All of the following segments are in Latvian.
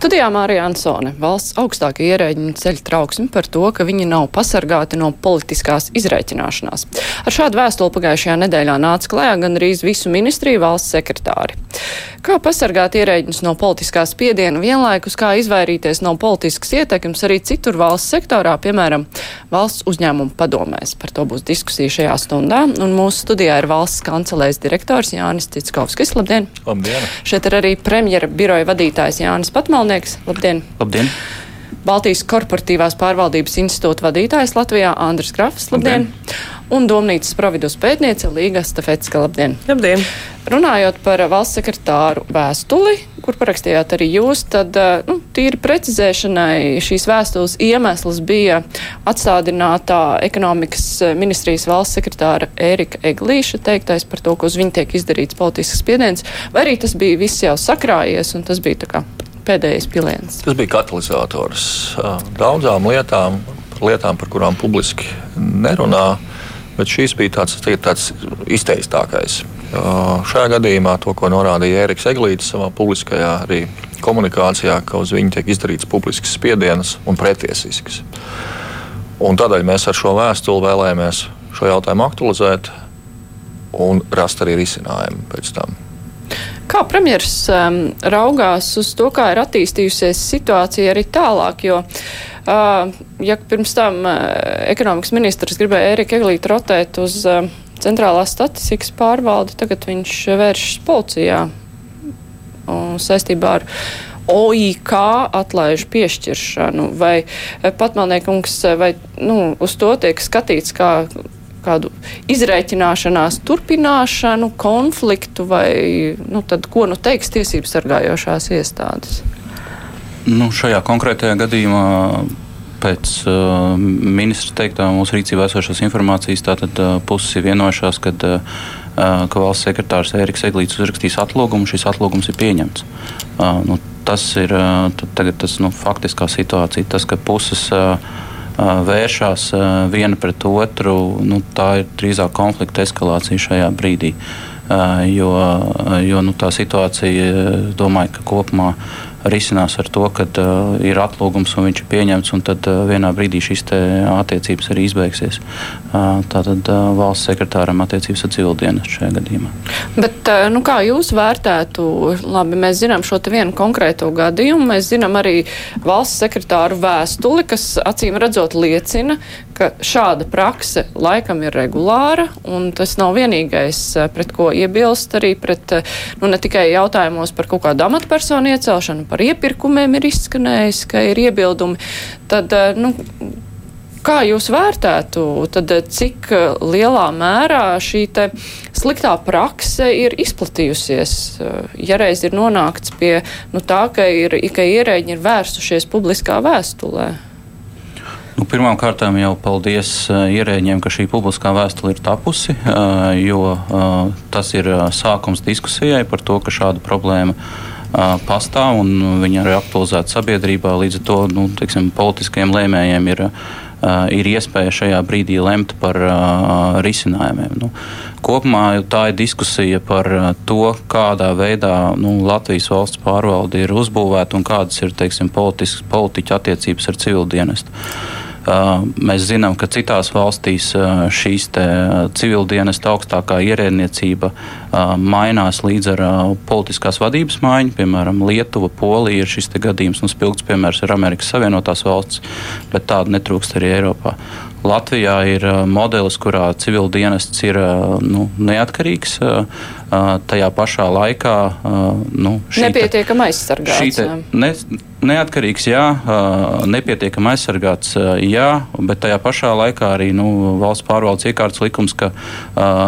Studijā Mārija Ansone, valsts augstākie ierēģi ceļ trauksmi par to, ka viņi nav pasargāti no politiskās izreikināšanās. Ar šādu vēstuli pagājušajā nedēļā nāca klajā gan arī visu ministriju valsts sekretāri. Kā pasargāt ierēģinus no politiskā spiediena vienlaikus, kā izvairīties no politiskas ietekmes arī citur valsts sektorā, piemēram, valsts uzņēmumu padomēs. Par to būs diskusija šajā stundā. Un mūsu studijā ir valsts kancelēs direktors Jānis Citskovskis. Labdien! Labdien! Šeit ir arī premjera biroja vadītājs Jānis Patmalnieks. Labdien! Labdien! Baltijas korporatīvās pārvaldības institūta vadītājs Latvijā Andris Grafs. Labdien! Labdien. Un domnīcas providus pētniece Līga Stafetska. Labdien! Labdien! Runājot par valsts sekretāru vēstuli, kur parakstījāt arī jūs, tad nu, tīri precizēšanai šīs vēstules iemesls bija atstādinātā ekonomikas ministrijas valsts sekretāra Ērika Eglīša teiktais par to, ka uz viņu tiek izdarīts politisks spiediens, vai arī tas bija viss jau sakrājies un tas bija tā kā pēdējais piliens? Tas bija katalizators daudzām lietām, lietām, par kurām publiski nerunā, bet šīs bija tāds, tāds izteiktākais. Šajā gadījumā to, ko norādīja Eriks Eglītis savā publiskajā arī komunikācijā, ka uz viņu tiek izdarīts publisks spiediens un pretiesisks. Un tādēļ mēs ar šo vēstuli vēlējāmies šo jautājumu aktualizēt un rast arī risinājumu pēc tam. Kā premjerministrs um, raugās uz to, kā ir attīstījusies situācija arī tālāk? Jo, uh, ja pirms tam uh, ekonomikas ministrs gribēja Erika Eglītu rotēt uz uh, centrālās statistikas pārvaldi, tagad viņš vēršas policijā saistībā ar OIK atlaižu piešķiršanu, vai patmalniekungs, vai nu, uz to tiek skatīts kā kādu izreikināšanās turpināšanu, konfliktu, vai nu, tad, ko nu teiks tiesības sargājošās iestādes? Nu, šajā konkrētajā gadījumā Pēc uh, ministra teiktā mūsu rīcībā esošās informācijas tātad uh, puses ir vienojušās, kad, uh, ka valsts sekretārs Ēriks Eglīts uzrakstīs atlūgumu, šis atlūgums ir pieņemts. Uh, nu, tas ir uh, tas nu, faktiskā situācija, tas, ka puses uh, vēršās viena pret otru, nu, tā ir drīzāk konflikta eskalācija šajā brīdī. Jo, jo nu, tā situācija, domāju, ka kopumā risinās ar to, ka uh, ir atlūgums un viņš ir pieņemts, un tad uh, vienā brīdī šīs attiecības arī izbeigsies. Uh, tātad uh, valsts sekretāram attiecības ar civildienas šajā gadījumā. Bet, uh, nu, kā jūs vērtētu, labi, mēs zinām šo vienu konkrēto gadījumu, mēs zinām arī valsts sekretāru vēstuli, kas acīm redzot liecina, ka šāda prakse laikam ir regulāra, un tas nav vienīgais, uh, pret ko iebilst arī pret, uh, nu, ne tikai jautājumos par kaut kādu amatpersonu iecelšanu, par iepirkumiem ir izskanējis, ka ir iebildumi, tad, eh, nu, kā jūs vērtētu, tad eh, cik eh, lielā mērā šī sliktā prakse ir izplatījusies? Ja reiz ir nonākts pie nu, tā, ka, ir, ka ierēģi ir vērsušies publiskā vēstulē. Nu, Pirmkārt, jau paldies ierēģiem, ka šī publiskā vēstule ir tapusi, jo tas ir sākums diskusijai par to, ka šāda problēma ir pastāv un viņi arī aktualizēta sabiedrībā. Līdz ar to nu, teiksim, politiskiem lēmējiem ir, ir iespēja šajā brīdī lemt par risinājumiem. Nu, kopumā tā ir diskusija par to, kādā veidā nu, Latvijas valsts pārvalde ir uzbūvēta un kādas ir teiksim, politiķa attiecības ar civildienestu. Mēs zinām, ka citās valstīs šīs civildienas augstākā ierēdniecība mainās līdz ar politiskās vadības maiņu. Piemēram, Lietuva, Polija ir šis gadījums, un spilgts piemērs ir Amerikas Savienotās valsts, bet tāda netrūkst arī Eiropā. Latvijā ir modelis, kurā civildienests ir nu, neatkarīgs. Tajā pašā laikā nu, nepietiekami aizsargāts. Te, ne, neatkarīgs, jā, nepietiekami aizsargāts, jā, bet tajā pašā laikā arī nu, valsts pārvaldes iekārtas likums, ka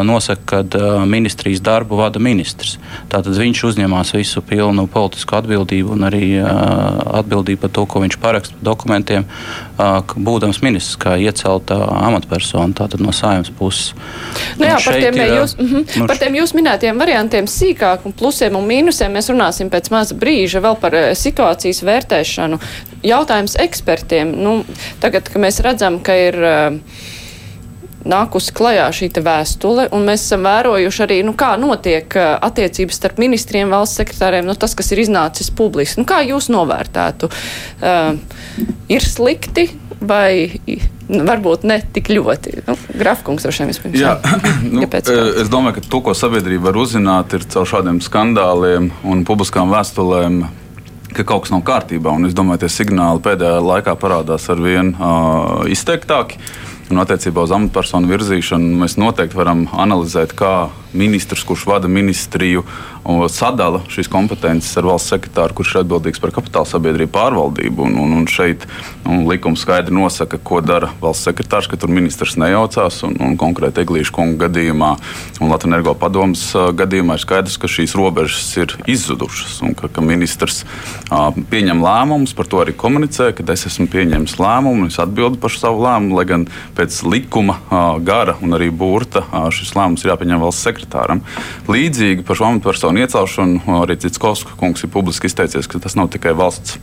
nosaka, ka ministrijas darbu vada ministrs. Tātad viņš uzņemās visu pilnu politisku atbildību un arī atbildību par to, ko viņš paraksta par dokumentiem, būdams ministrs, kā iecelt iecelta amatpersona, tātad no saimnes puses. Nu jā, par tiem, ir, jūs, mm -hmm, nu, par tiem jūs minētiem variantiem sīkāk un plusiem un mīnusiem mēs runāsim pēc maza brīža vēl par situācijas vērtēšanu. Jautājums ekspertiem. Nu, tagad, kad mēs redzam, ka ir. Uh, nākusi klajā šī vēstule, un mēs esam vērojuši arī, nu, kā notiek attiecības starp ministriem, valsts sekretāriem, nu, tas, kas ir iznācis publiski. Nu, kā jūs novērtētu? Uh, ir slikti vai nu, varbūt ne tik ļoti? Nu, Grafkungs droši vien vispirms. Jā, nu, es domāju, ka to, ko sabiedrība var uzzināt, ir caur šādiem skandāliem un publiskām vēstulēm ka kaut kas nav kārtībā. Un es domāju, ka tie signāli pēdējā laikā parādās ar vien uh, izteiktāki. Un attiecībā uz amatpersonu virzīšanu mēs noteikti varam analizēt, kā ministrs, kurš vada ministriju, sadala šīs kompetences ar valsts sekretāru, kurš ir atbildīgs par kapitāla sabiedrību pārvaldību. Un, un, un šeit un likums skaidri nosaka, ko dara valsts sekretārs, ka tur ministrs nejaucās. Un, un konkrēti Eglīša kunga gadījumā un Latvijas energo padomas gadījumā ir skaidrs, ka šīs robežas ir izzudušas un ka, ka ministrs uh, pieņem lēmumus, par to arī komunicē, ka es esmu pieņēmis lēmumu un es atbildu par savu lēmumu, pēc likuma gara un arī burta šis lēmums ir jāpieņem valsts sekretāram. Līdzīgi par šo amatpersonu iecelšanu arī Citskovska kungs ir publiski izteicies, ka tas nav tikai valsts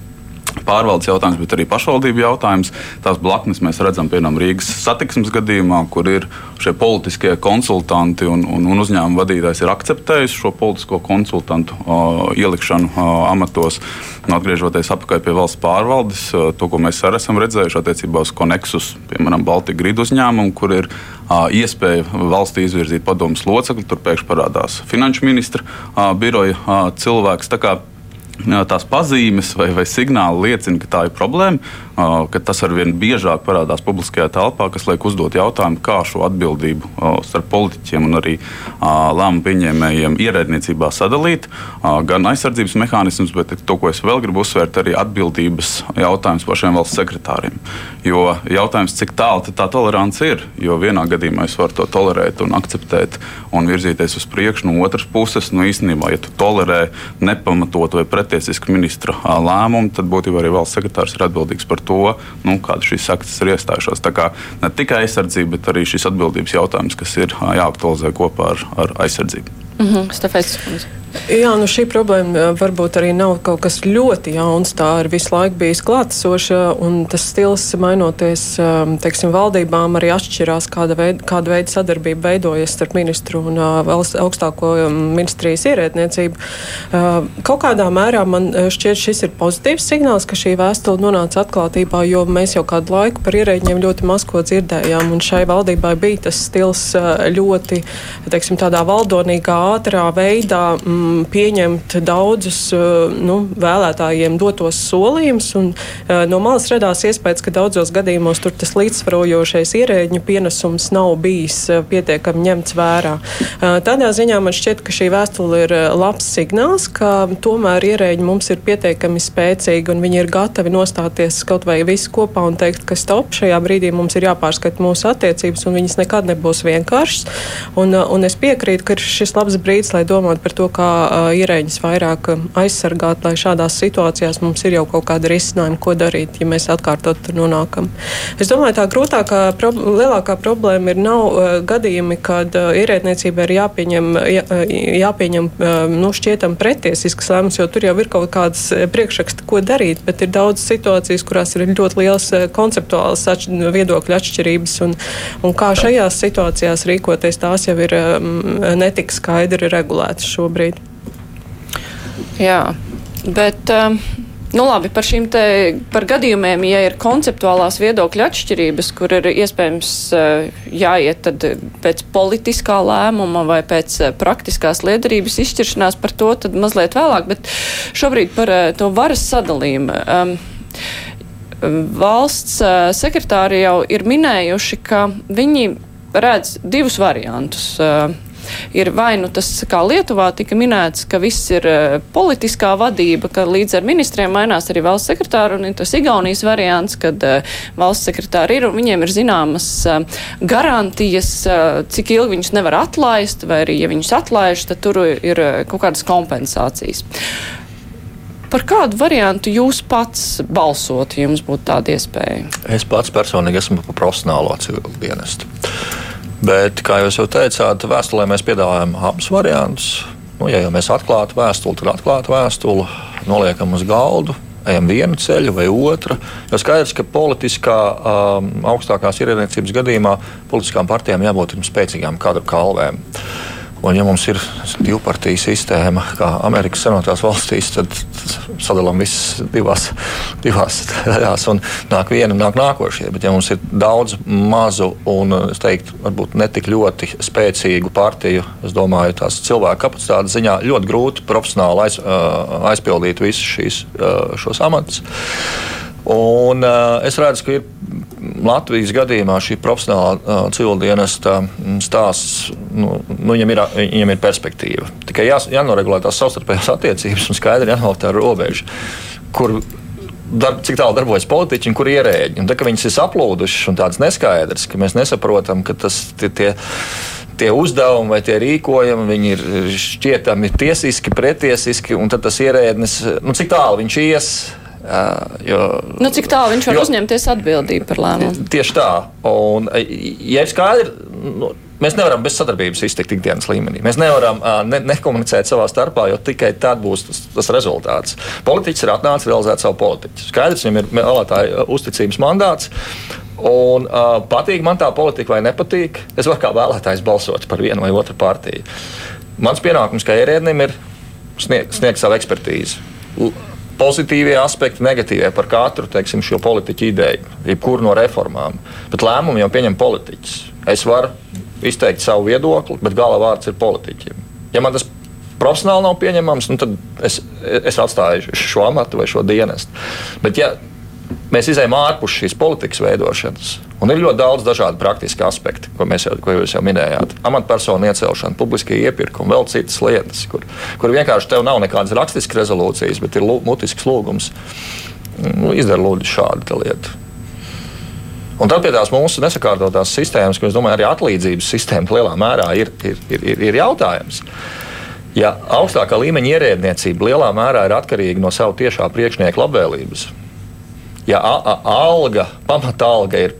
pārvaldes jautājums, bet arī pašvaldību jautājums. Tās blaknes mēs redzam, piemēram, Rīgas satiksmes gadījumā, kur ir šie politiskie konsultanti un, un, un uzņēmuma vadītājs ir akceptējis šo politisko konsultantu uh, ielikšanu uh, amatos. Un atgriežoties atpakaļ pie valsts pārvaldes, uh, to, ko mēs arī esam redzējuši attiecībā uz Konexus, piemēram, Baltijas gridu uzņēmumu, kur ir uh, iespēja valstī izvirzīt padomus locekli, tur pēkšņi parādās finanšu ministra uh, biroja uh, cilvēks tās pazīmes vai, vai signāli liecina, ka tā ir problēma ka tas arvien biežāk parādās publiskajā telpā, kas liek uzdot jautājumu, kā šo atbildību starp politiķiem un arī lēmumu pieņēmējiem ierēdniecībā sadalīt. Gan aizsardzības mehānismus, bet to, ko es vēl gribu uzsvērt, arī atbildības jautājums pašiem valsts sekretāriem. Jo jautājums, cik tālu tā tolerance ir, jo vienā gadījumā es varu to tolerēt un akceptēt un virzīties uz priekšu, no otras puses, nu īstenībā, ja tu tolerē nepamatotu vai pretiesisku ministra lēmumu, tad būtībā arī valsts sekretārs ir atbildīgs par to to, nu, kāda šīs saktas ir iestājušās. Tā kā ne tikai aizsardzība, bet arī šis atbildības jautājums, kas ir jāaktualizē kopā ar, ar aizsardzību. Mm -hmm. Stefēts. Jā, nu šī problēma varbūt arī nav kaut kas ļoti jauns. Tā ir visu laiku bijis klātesoša, un tas stils mainoties, teiksim, valdībām arī atšķirās, kāda veida, kāda veida sadarbība veidojas starp ministru un valsts augstāko ministrijas ierēdniecību. Kaut kādā mērā man šķiet šis ir pozitīvs signāls, ka šī vēstule nonāca atklātībā, jo mēs jau kādu laiku par ierēģiem ļoti maz ko dzirdējām, un šai valdībai bija tas stils ļoti, teiksim, tādā valdonīgā, ātrā veidā. Mm, um, pieņemt daudzus uh, nu, vēlētājiem dotos solījumus. Uh, no malas radās iespējas, ka daudzos gadījumos tur tas līdzsvarojošais ierēģiņu pienesums nav bijis uh, pietiekami ņemts vērā. Tādā ziņā man šķiet, ka šī vēstule ir labs signāls, ka tomēr ierēģi mums ir pietiekami spēcīgi un viņi ir gatavi nostāties kaut vai visi kopā un teikt, ka stop šajā brīdī mums ir jāpārskata mūsu attiecības un viņas nekad nebūs vienkāršas. Un, un es piekrītu, ka ir šis labs brīdis, lai domātu par to, kā ierēģis vairāk aizsargāt, lai šādās situācijās mums ir jau kaut kāda risinājuma, ko darīt, ja mēs atkārtot tur nonākam. Es domāju, tā grūtākā, pro, lielākā problēma ir nav uh, gadījumi, kad uh, ierēdniecībai ir jāpieņem, jā, jāpieņem uh, nu, šķietam pretiesisks lēmums, jo tur jau ir kaut kādas priekšraksti, ko darīt, bet ir daudz situācijas, kurās ir ļoti liels konceptuāls atš viedokļu atšķirības, un, un kā šajās situācijās rīkoties, tās jau ir um, netik skaidri regulētas šobrīd. Jā, bet. Um... Nu, labi, par šīm te par gadījumiem, ja ir konceptuālās viedokļa atšķirības, kur ir iespējams uh, jāiet tad pēc politiskā lēmuma vai pēc uh, praktiskās liederības izšķiršanās par to, tad mazliet vēlāk, bet šobrīd par uh, to varas sadalījumu. Um, valsts sekretāri jau ir minējuši, ka viņi redz divus variantus. Uh, ir vai nu tas, kā Lietuvā tika minēts, ka viss ir uh, politiskā vadība, ka līdz ar ministriem mainās arī valsts sekretāri, un ir tas Igaunijas variants, kad uh, valsts sekretāri ir, un viņiem ir zināmas uh, garantijas, cik ilgi viņus nevar atlaist, vai arī, ja viņus atlaiž, tad tur ir kaut kādas kompensācijas. Par kādu variantu jūs pats balsot, ja jums būtu tāda iespēja? Es pats personīgi esmu par profesionālo civilu dienestu. Bet, kā jūs jau teicāt, vēstulē mēs piedāvājam abus variantus. Nu, ja jau mēs atklātu vēstuli, tad atklātu vēstuli, noliekam uz galdu, ejam vienu ceļu vai otru. Jo skaidrs, ka politiskā um, augstākās ierēdniecības gadījumā politiskām partijām jābūt spēcīgām kadru kalvēm. Un, ja mums ir divu partiju sistēma, kā Amerikas Savienotās valstīs, tad sadalām visas divās, divās daļās, un nāk viena, nāk nākošie. Bet, ja mums ir daudz mazu un, es teiktu, varbūt ne tik ļoti spēcīgu partiju, es domāju, tās cilvēku kapacitātes ziņā ļoti grūti profesionāli aiz, aizpildīt visus šīs, šos amatus. Un, uh, es redzu, ka ir Latvijas gadījumā šī profesionālā civildienesta stāsts, nu, nu, viņam, ir, viņam ir perspektīva. Tikai jā, jānoregulē tās savstarpējās attiecības un skaidri jānoliek tā robeža, kur Dar, cik tālu darbojas politiķi un kur ierēģi. Un tā, viņas ir saplūdušas un tādas neskaidras, ka mēs nesaprotam, ka tas tie, tie, tie uzdevumi vai tie rīkojumi ir šķietami tiesiski, pretiesiski, un tad tas ierēdnis, nu, cik tālu viņš ies Jo, nu, cik tālu viņš var jo, uzņemties atbildību par lēmumu? Tieši tā. Un, ja ir skaidrs, nu, mēs nevaram bez sadarbības iztikt ikdienas līmenī. Mēs nevaram ne, nekomunicēt savā starpā, jo tikai tad būs tas, tas rezultāts. Politiķis ir atnācis realizēt savu politiku. Skaidrs, viņam ir vēlētāju uzticības mandāts. Un, uh, patīk man tā politika vai nepatīk, es varu kā vēlētājs balsot par vienu vai otru partiju. Mans pienākums kā ierēdnim ir sniegt, sniegt savu ekspertīzi pozitīvie aspekti, negatīvie par katru teiksim, šo politiķu ideju, jebkuru no reformām. Bet lēmumu jau pieņem politiķis. Es varu izteikt savu viedokli, bet gala vārds ir politiķim. Ja man tas profesionāli nav pieņemams, nu tad es, es atstāju šo amatu vai šo dienestu. Bet, ja mēs izējām ārpus šīs politikas veidošanas. Un ir ļoti daudz dažādu praktisku aspektu, ko, jau, ko jūs jau minējāt. Amatpersonu iecelšana, publiskie iepirkumi, vēl citas lietas, kur, kur vienkārši tev nav nekādas rakstiskas rezolūcijas, bet ir mutisks lūgums. Nu, izdara lūdzu šādu lietu. Un tad pie tās mūsu nesakārtotās sistēmas, es domāju, arī atlīdzības sistēma lielā mērā ir, ir, ir, ir jautājums. Ja augstākā līmeņa ierēdniecība lielā mērā ir atkarīga no sava tiešā priekšnieka labvēlības, ja alga, pamata alga ir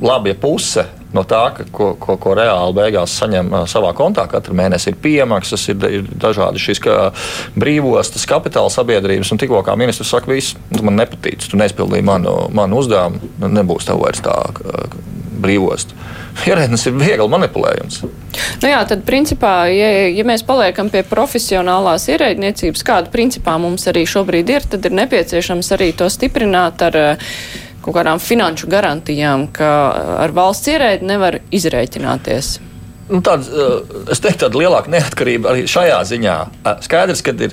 laba puse no tā, ka, ko, ko, ko reāli beigās saņem savā kontā katru mēnesi, ir piemaksas, ir, ir dažādi šīs brīvostas, kapitāla sabiedrības. Un tikko kā ministrs saka, viss man nepatīk, tu neizpildīji manu, manu uzdevumu, nebūs tev vairs tā brīvost. Ierēdnis ir viegli manipulējams. Nu jā, tad principā, ja, ja mēs paliekam pie profesionālās ierēdniecības, kāda principā mums arī šobrīd ir, tad ir nepieciešams arī to stiprināt ar kaut kādām finanšu garantijām, ka ar valsts ierēdi nevar izrēķināties. Nu, tāda, es teiktu, tāda lielāka neatkarība arī šajā ziņā. Skaidrs, ka ir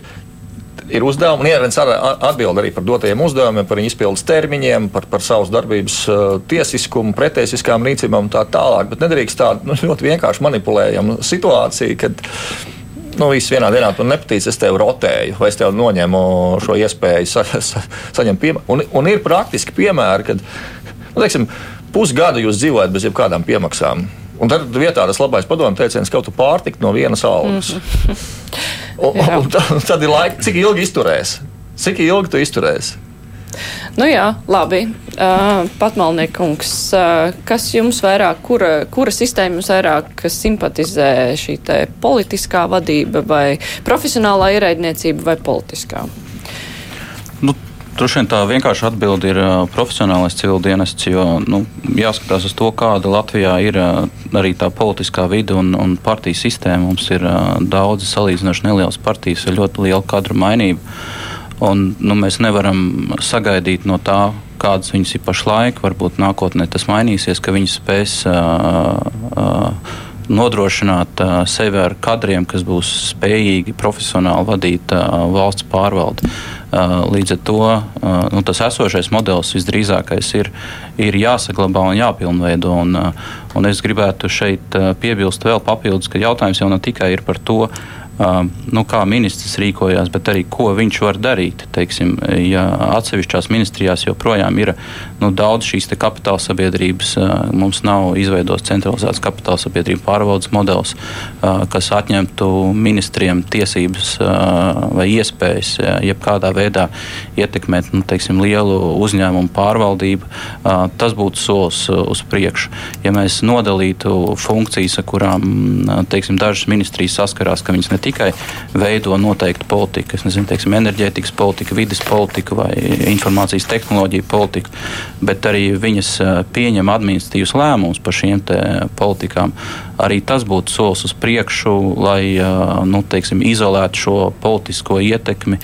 ir uzdevumi, un ierēdnis atbild arī par dotajiem uzdevumiem, par viņu izpildes termiņiem, par, par savas darbības uh, tiesiskumu, pretiesiskām rīcībām un tā tālāk. Bet nedrīkst tādu nu, ļoti vienkārši manipulējamu situāciju, kad nu, viss vienā dienā man nepatīk, es tev rotēju, vai es tev noņemu šo iespēju sa, sa, saņemt piemēru. Un, un ir praktiski piemēri, kad nu, teiksim, pusgadu jūs dzīvojat bez jebkādām piemaksām. Un tad vietā tas labais padomu teiciens, ka tu pārtikt no vienas algas. Mm. un, un tad, tad ir laika, cik ilgi izturēs? Cik ilgi tu izturēsi? Nu jā, labi. Uh, Patmalniekungs, uh, kas jums vairāk, kura, kura sistēma jums vairāk simpatizē šī politiskā vadība vai profesionālā ierēdniecība vai politiskā? Droši vien tā vienkārši atbilde ir profesionālais civildienests, jo nu, jāskatās uz to, kāda Latvijā ir arī tā politiskā vide un, un partiju sistēma. Mums ir daudz salīdzinoši nelielas partijas ar ļoti lielu kadru mainību. Un, nu, mēs nevaram sagaidīt no tā, kādas viņas ir pašlaik. Varbūt nākotnē tas mainīsies, ka viņas spēs uh, uh, nodrošināt uh, sevi ar kadriem, kas būs spējīgi profesionāli vadīt uh, valsts pārvaldi. Uh, līdz ar to uh, nu, tas esošais modelis visdrīzākais ir, ir jāsaglabā un jāpilnveido. Un, uh, un es gribētu šeit uh, piebilst vēl papildus, ka jautājums jau ne tikai ir par to, nu, kā ministrs rīkojās, bet arī ko viņš var darīt. Teiksim, ja atsevišķās ministrijās joprojām ir nu, daudz šīs kapitāla sabiedrības, mums nav izveidots centralizēts kapitāla sabiedrību pārvaldes modelis, kas atņemtu ministriem tiesības vai iespējas jebkādā veidā ietekmēt nu, teiksim, lielu uzņēmumu pārvaldību. Tas būtu solis uz priekšu. Ja mēs nodalītu funkcijas, ar kurām teiksim, dažas ministrijas saskarās, ka viņas ne tikai veido noteiktu politiku, nezinu, teiksim, enerģētikas politiku, vidas politiku vai informācijas tehnoloģiju politiku, bet arī viņas pieņem administratīvus lēmumus par šīm politikām. Arī tas būtu solis uz priekšu, lai nu, teiksim, izolētu šo politisko ietekmi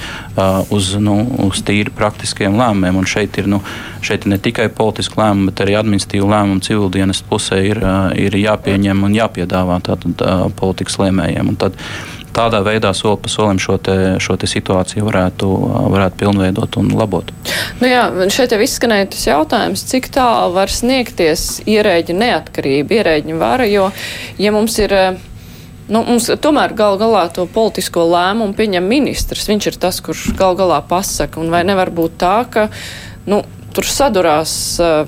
uz, nu, uz tīri praktiskiem lēmumiem. Un šeit ir, nu, šeit ir ne tikai politiski lēmumi, bet arī administratīvi lēmumi civildienas pusē ir, ir jāpieņem un jāpiedāvā tātad, politikas lēmējiem. Un tad, tādā veidā soli pa solim šo, te, šo te situāciju varētu, varētu pilnveidot un labot. Nu jā, šeit jau izskanēja tas jautājums, cik tālu var sniegties ierēģi neatkarība, ierēģi vara, jo, ja mums ir. Nu, mums tomēr gal galā to politisko lēmumu pieņem ministrs. Viņš ir tas, kurš gal galā pasaka. Un vai nevar būt tā, ka nu, tur sadurās uh,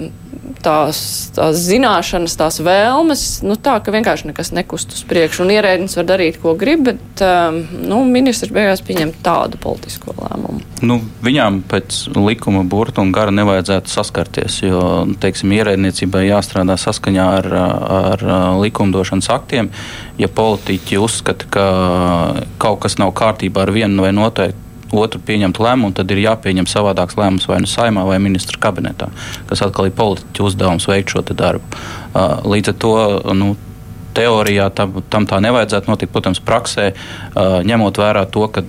tās, tās zināšanas, tās vēlmes, nu, tā, ka vienkārši nekas nekust uz priekšu. Un ierēdnis var darīt, ko grib, bet um, nu, ministrs beigās pieņem tādu politisko lēmumu. Nu, viņām pēc likuma burta un gara nevajadzētu saskarties, jo teiksim, ierēdniecībai jāstrādā saskaņā ar, ar likumdošanas aktiem. Ja politiķi uzskata, ka kaut kas nav kārtībā ar vienu vai noteiktu otru pieņemt lēmumu, tad ir jāpieņem savādāks lēmums vai nu saimā vai ministra kabinetā, kas atkal ir politiķu uzdevums veikt šo darbu. Līdz ar to nu, teorijā tam, tam tā nevajadzētu notikt. Protams, praksē, ņemot vērā to, ka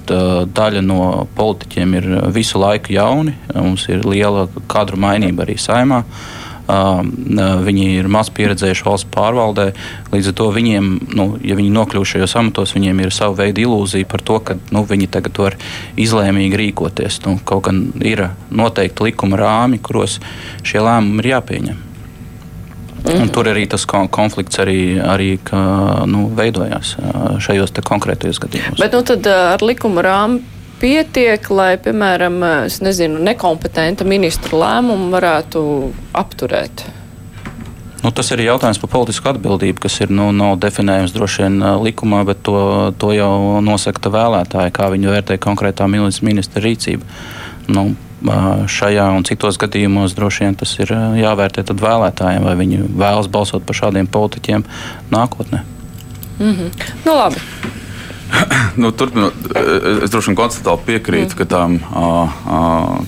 daļa no politiķiem ir visu laiku jauni, mums ir liela kadru mainība arī saimā. Viņi ir maz pieredzējuši valsts pārvaldē. Līdz ar to viņiem, nu, ja viņi nokļūst šajos amatos, viņiem ir sava veida ilūzija par to, ka nu, viņi tagad var izlēmīgi rīkoties. Nu, kaut gan ir noteikti likuma rāmi, kuros šie lēmumi ir jāpieņem. Un tur arī tas konflikts arī, arī ka, nu, veidojās šajos konkrētajos gadījumos. Bet nu, tad ar likuma rāmu pietiek, lai, piemēram, nezinu, nekompetenta ministra lēmumu varētu apturēt? Nu, tas ir jautājums par politisku atbildību, kas ir nu, nav definējams droši vien likumā, bet to, to jau nosaka vēlētāji, kā viņi vērtē konkrētā ministra rīcību. Nu, šajā un citos gadījumos droši vien tas ir jāvērtē vēlētājiem, vai viņi vēlas balsot par šādiem politiķiem nākotnē. Mm -hmm. Nu, labi nu, turpinot, es droši vien konceptuāli piekrītu, mm. ka, tām,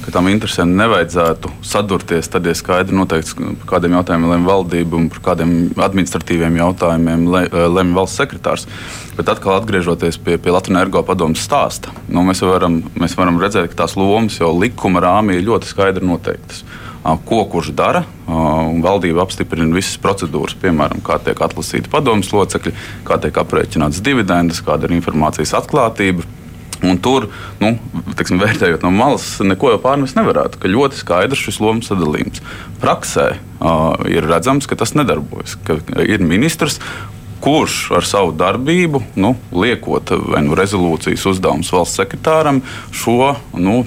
ka tām interesēm nevajadzētu sadurties. Tad ir skaidri noteikts, par kādiem jautājumiem lemj valdība un par kādiem administratīviem jautājumiem lemj valsts sekretārs. Bet atkal atgriežoties pie, pie Latvijas energo padomus stāsta, nu, mēs, varam, mēs varam redzēt, ka tās lomas jau likuma rāmī ir ļoti skaidri noteiktas ko kurš dara. Valdība apstiprina visas procedūras, piemēram, kā tiek atlasīti padomus locekļi, kā tiek aprēķināts dividendes, kāda ir informācijas atklātība. Un tur, nu, teksim, vērtējot no malas, neko jau pārmest nevarētu. Ļoti skaidrs šis lomas sadalījums. Praksē uh, ir redzams, ka tas nedarbojas. Ka ir ministrs, kurš ar savu darbību, nu, liekot nu, rezolūcijas uzdevumus valsts sekretāram, šo nu,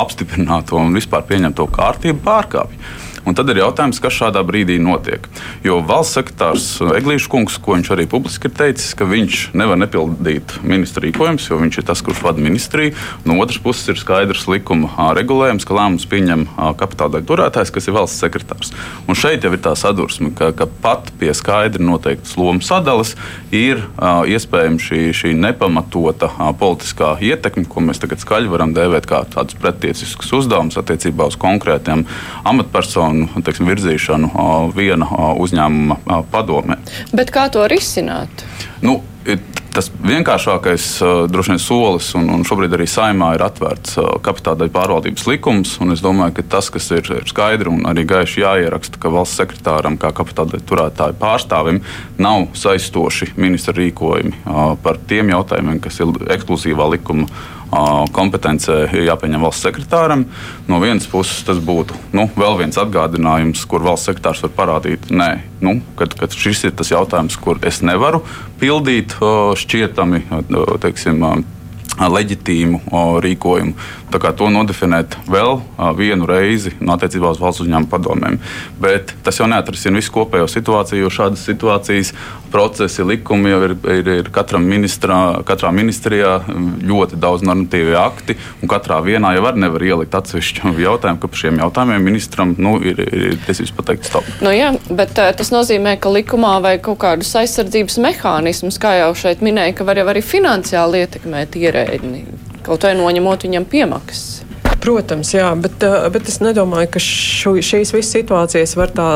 apstiprināto un vispār pieņemto kārtību pārkāpj. Un tad ir jautājums, kas šādā brīdī notiek. Jo valsts sekretārs Eglīšs kungs, ko viņš arī publiski ir teicis, ka viņš nevar nepildīt ministra rīkojumus, jo viņš ir tas, kurš vada ministriju. No otras puses ir skaidrs likuma regulējums, ka lēmums pieņem kapitāla turētājs, kas ir valsts sekretārs. Un šeit jau ir tā sadursme, ka, ka pat pie skaidri noteiktas lomu sadalas ir iespējama šī, šī nepamatota politiskā ietekme, ko mēs tagad skaļi varam dēvēt kā tādus pretieciskus uzdevumus attiecībā uz konkrētiem amatpersonām un teiksim, virzīšanu viena uzņēmuma padomē. Bet kā to risināt? Nu, Tas vienkāršākais droši vien solis, un, un šobrīd arī saimā ir atvērts kapitāla pārvaldības likums. Es domāju, ka tas, kas ir, ir skaidri un arī gaiši jāieraksta, ka valsts sekretāram, kā kapitāla turētāju pārstāvim, nav saistoši ministra rīkojumi par tiem jautājumiem, kas ir ekskluzīvā likuma kompetencē jāpieņem valsts sekretāram. No vienas puses tas būtu nu, vēl viens atgādinājums, kur valsts sekretārs var parādīt, nē, nu, kad, kad šis ir tas jautājums, kur es nevaru pildīt šķietami teiksim, leģitīmu rīkojumu. Tā kā to nodefinēt vēl vienu reizi no attiecībā uz valsts uzņēmumu padomēm. Bet tas jau neatrisina visu kopējo situāciju, jo šādas situācijas, procesi, likumi jau ir, ir, ir katram ministrā, katrā ministrijā ļoti daudz normatīvi akti, un katrā vienā jau var nevar ielikt atsevišķu jautājumu, ka par šiem jautājumiem ministram nu, ir, ir tiesības pateikt stop. Nu, jā, bet tas nozīmē, ka likumā vajag kaut kādus aizsardzības mehānismus, kā jau šeit minēja, ka var jau arī finansiāli ietekmēt ierēģi kaut vai noņemot viņam piemaksas. Protams, jā, bet, eh, bet es nedomāju, ka šu, šīs visas situācijas var tā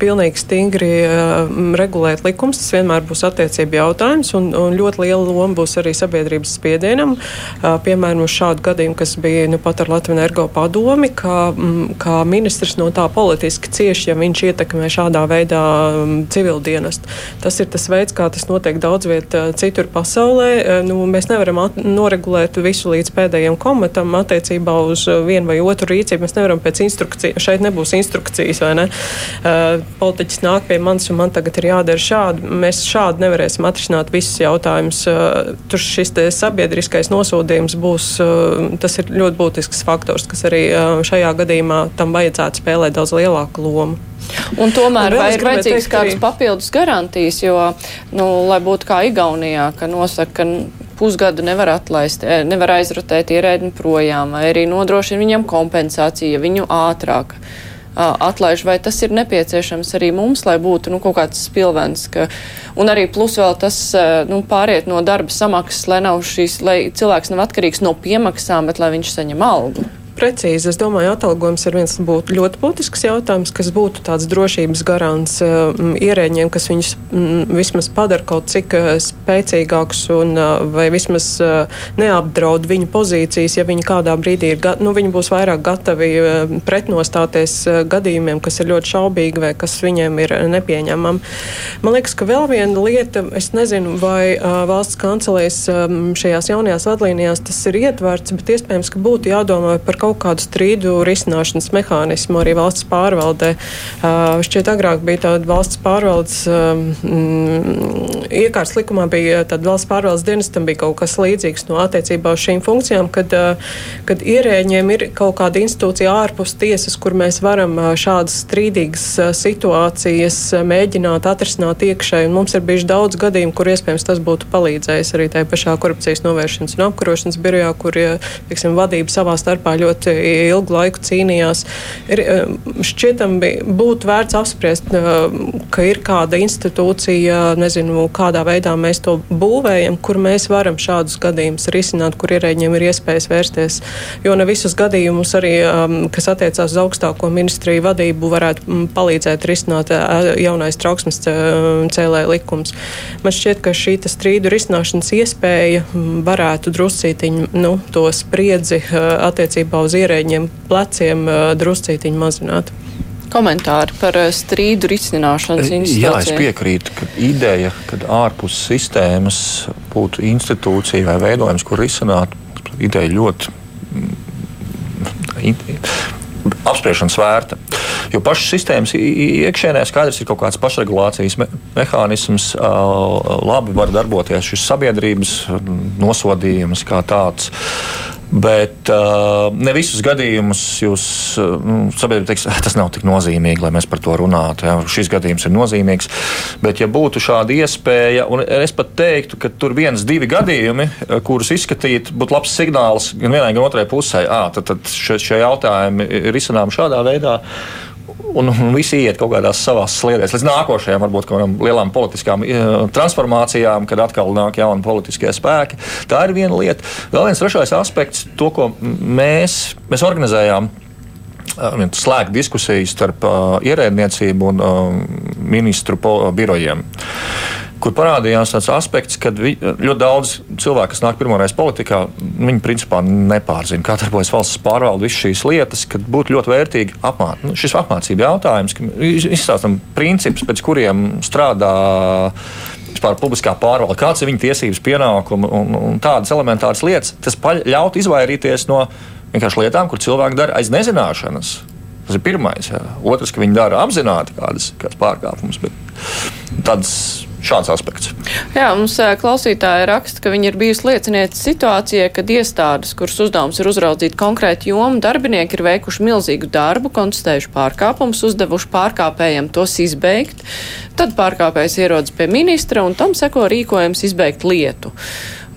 pilnīgi stingri uh, regulēt likums. Tas vienmēr būs attiecību jautājums, un, un ļoti liela loma būs arī sabiedrības spiedienam. Uh, piemēram, uz šādu gadījumu, kas bija nu, pat ar Latviju energo padomi, kā, m, kā ministrs no tā politiski cieši, ja viņš ietekmē šādā veidā um, civildienestu. Tas ir tas veids, kā tas notiek daudz viet uh, citur pasaulē. Nu, mēs nevaram noregulēt visu līdz pēdējiem komatam attiecībā uz vienu vai otru rīcību. Mēs nevaram pēc instrukcijas, šeit nebūs instrukcijas, vai ne? Politiķis nāk pie manis un man tagad ir jādara šādi. Mēs šādi nevarēsim atrisināt visus jautājumus. Tur šis sabiedriskais nosodījums būs, tas ir ļoti būtisks faktors, kas arī šajā gadījumā tam vajadzētu spēlēt daudz lielāku lomu. Un tomēr un ir vajadzīgs kādas papildus garantijas, jo, nu, lai būtu kā Igaunijā, ka nosaka, ka pusgadu nevar atlaist, eh, nevar aizrotēt ierēdni projām, vai arī nodrošina viņam kompensāciju, viņu ātrāk atlaiž, vai tas ir nepieciešams arī mums, lai būtu nu, kaut kāds spilvens. Ka, un arī plus vēl tas nu, pāriet no darba samaksas, lai, šīs, lai cilvēks nav atkarīgs no piemaksām, bet lai viņš saņem algu. Precīzi. Es domāju, atalgojums ir viens būtu ļoti būtisks jautājums, kas būtu tāds drošības garants um, ierēģiem, kas viņus um, vismaz padara kaut cik uh, spēcīgākus un uh, vai vismaz uh, neapdraud viņu pozīcijas, ja viņi kādā brīdī ir, nu, viņi būs vairāk gatavi uh, pretnostāties uh, gadījumiem, kas ir ļoti šaubīgi vai kas viņiem ir nepieņemami. Man liekas, ka vēl viena lieta, es nezinu, vai uh, valsts kancelēs um, šajās jaunajās vadlīnijās tas ir ietverts, bet iespējams, ka būtu jādomā par kaut kaut kādu strīdu risināšanas mehānismu arī valsts pārvaldē. Šķiet, agrāk bija tāda valsts pārvaldes, um, iekārtas likumā bija tāda valsts pārvaldes dienestam bija kaut kas līdzīgs no attiecībā uz šīm funkcijām, kad, kad ierēģiem ir kaut kāda institūcija ārpus tiesas, kur mēs varam šādas strīdīgas situācijas mēģināt atrisināt iekšēji. Mums ir bijuši daudz gadījumu, kur iespējams tas būtu palīdzējis arī tajā pašā korupcijas novēršanas un apkarošanas birojā, kur, teiksim, vadība savā starpā ļoti ļoti ilgu laiku cīnījās. Ir, eh, šķietam, būtu vērts apspriest, eh, ka ir kāda institūcija, nezinu, kādā veidā mēs to būvējam, kur mēs varam šādus gadījumus risināt, kur ierēģiem ir iespējas vērsties. Jo ne visus gadījumus arī, um, kas attiecās uz augstāko ministriju vadību, varētu mm, palīdzēt risināt eh, jaunais trauksmes cēlē likums. Man šķiet, ka šī strīdu risināšanas iespēja mm, varētu druscītiņu nu, to spriedzi attiecībā uz ierēģiem pleciem druscītiņu mazināt komentāri par strīdu risināšanas institūciju. Jā, es piekrītu, ka ideja, ka ārpus sistēmas būtu institūcija vai veidojums, kur risināt, ideja ļoti mm, apspriešanas vērta. Jo pašas sistēmas iekšēnē skaidrs ir kaut kāds pašregulācijas me mehānisms, labi var darboties šis sabiedrības nosodījums kā tāds. Bet uh, ne visus gadījumus jūs uh, nu, sabiedrība teiks, tas nav tik nozīmīgi, lai mēs par to runātu. Ja? Šis gadījums ir nozīmīgs. Bet, ja būtu šāda iespēja, un es pat teiktu, ka tur viens, divi gadījumi, uh, kurus izskatīt, būtu labs signāls gan vienai, gan otrai pusē, à, tad, tad šie, šie jautājumi ir izsināmi šādā veidā un, un visi iet kaut kādās savās sliedēs, līdz nākošajām, varbūt kādām lielām politiskām transformācijām, kad atkal nāk jauni politiskie spēki. Tā ir viena lieta. Vēl viens trešais aspekts, to, ko mēs, mēs organizējām slēgt diskusijas starp uh, ierēdniecību un uh, ministru birojiem kur parādījās tāds aspekts, ka ļoti daudz cilvēku, kas nāk pirmoreiz politikā, viņi principā nepārzina, kā darbojas valsts pārvalde, visas šīs lietas, kad būtu ļoti vērtīgi apmācīt. Nu, šis apmācība jautājums, ka izstāstam principus, pēc kuriem strādā vispār publiskā pārvalde, kāds ir viņa tiesības, pienākumi un, un tādas elementāras lietas. Tas ļaut izvairīties no vienkārši lietām, kur cilvēki dara aiz nezināšanas. Tas ir pirmais. Jā. Otrs, ka viņi dara apzināti kādas, kādas pārkāpumus, bet tādas šāds aspekts. Jā, mums klausītāji raksta, ka viņi ir bijusi liecinieci situācijai, kad iestādes, kuras uzdevums ir uzraudzīt konkrētu jomu, darbinieki ir veikuši milzīgu darbu, konstatējuši pārkāpumus, uzdevuši pārkāpējiem tos izbeigt. Tad pārkāpējs ierodas pie ministra un tam seko rīkojums izbeigt lietu.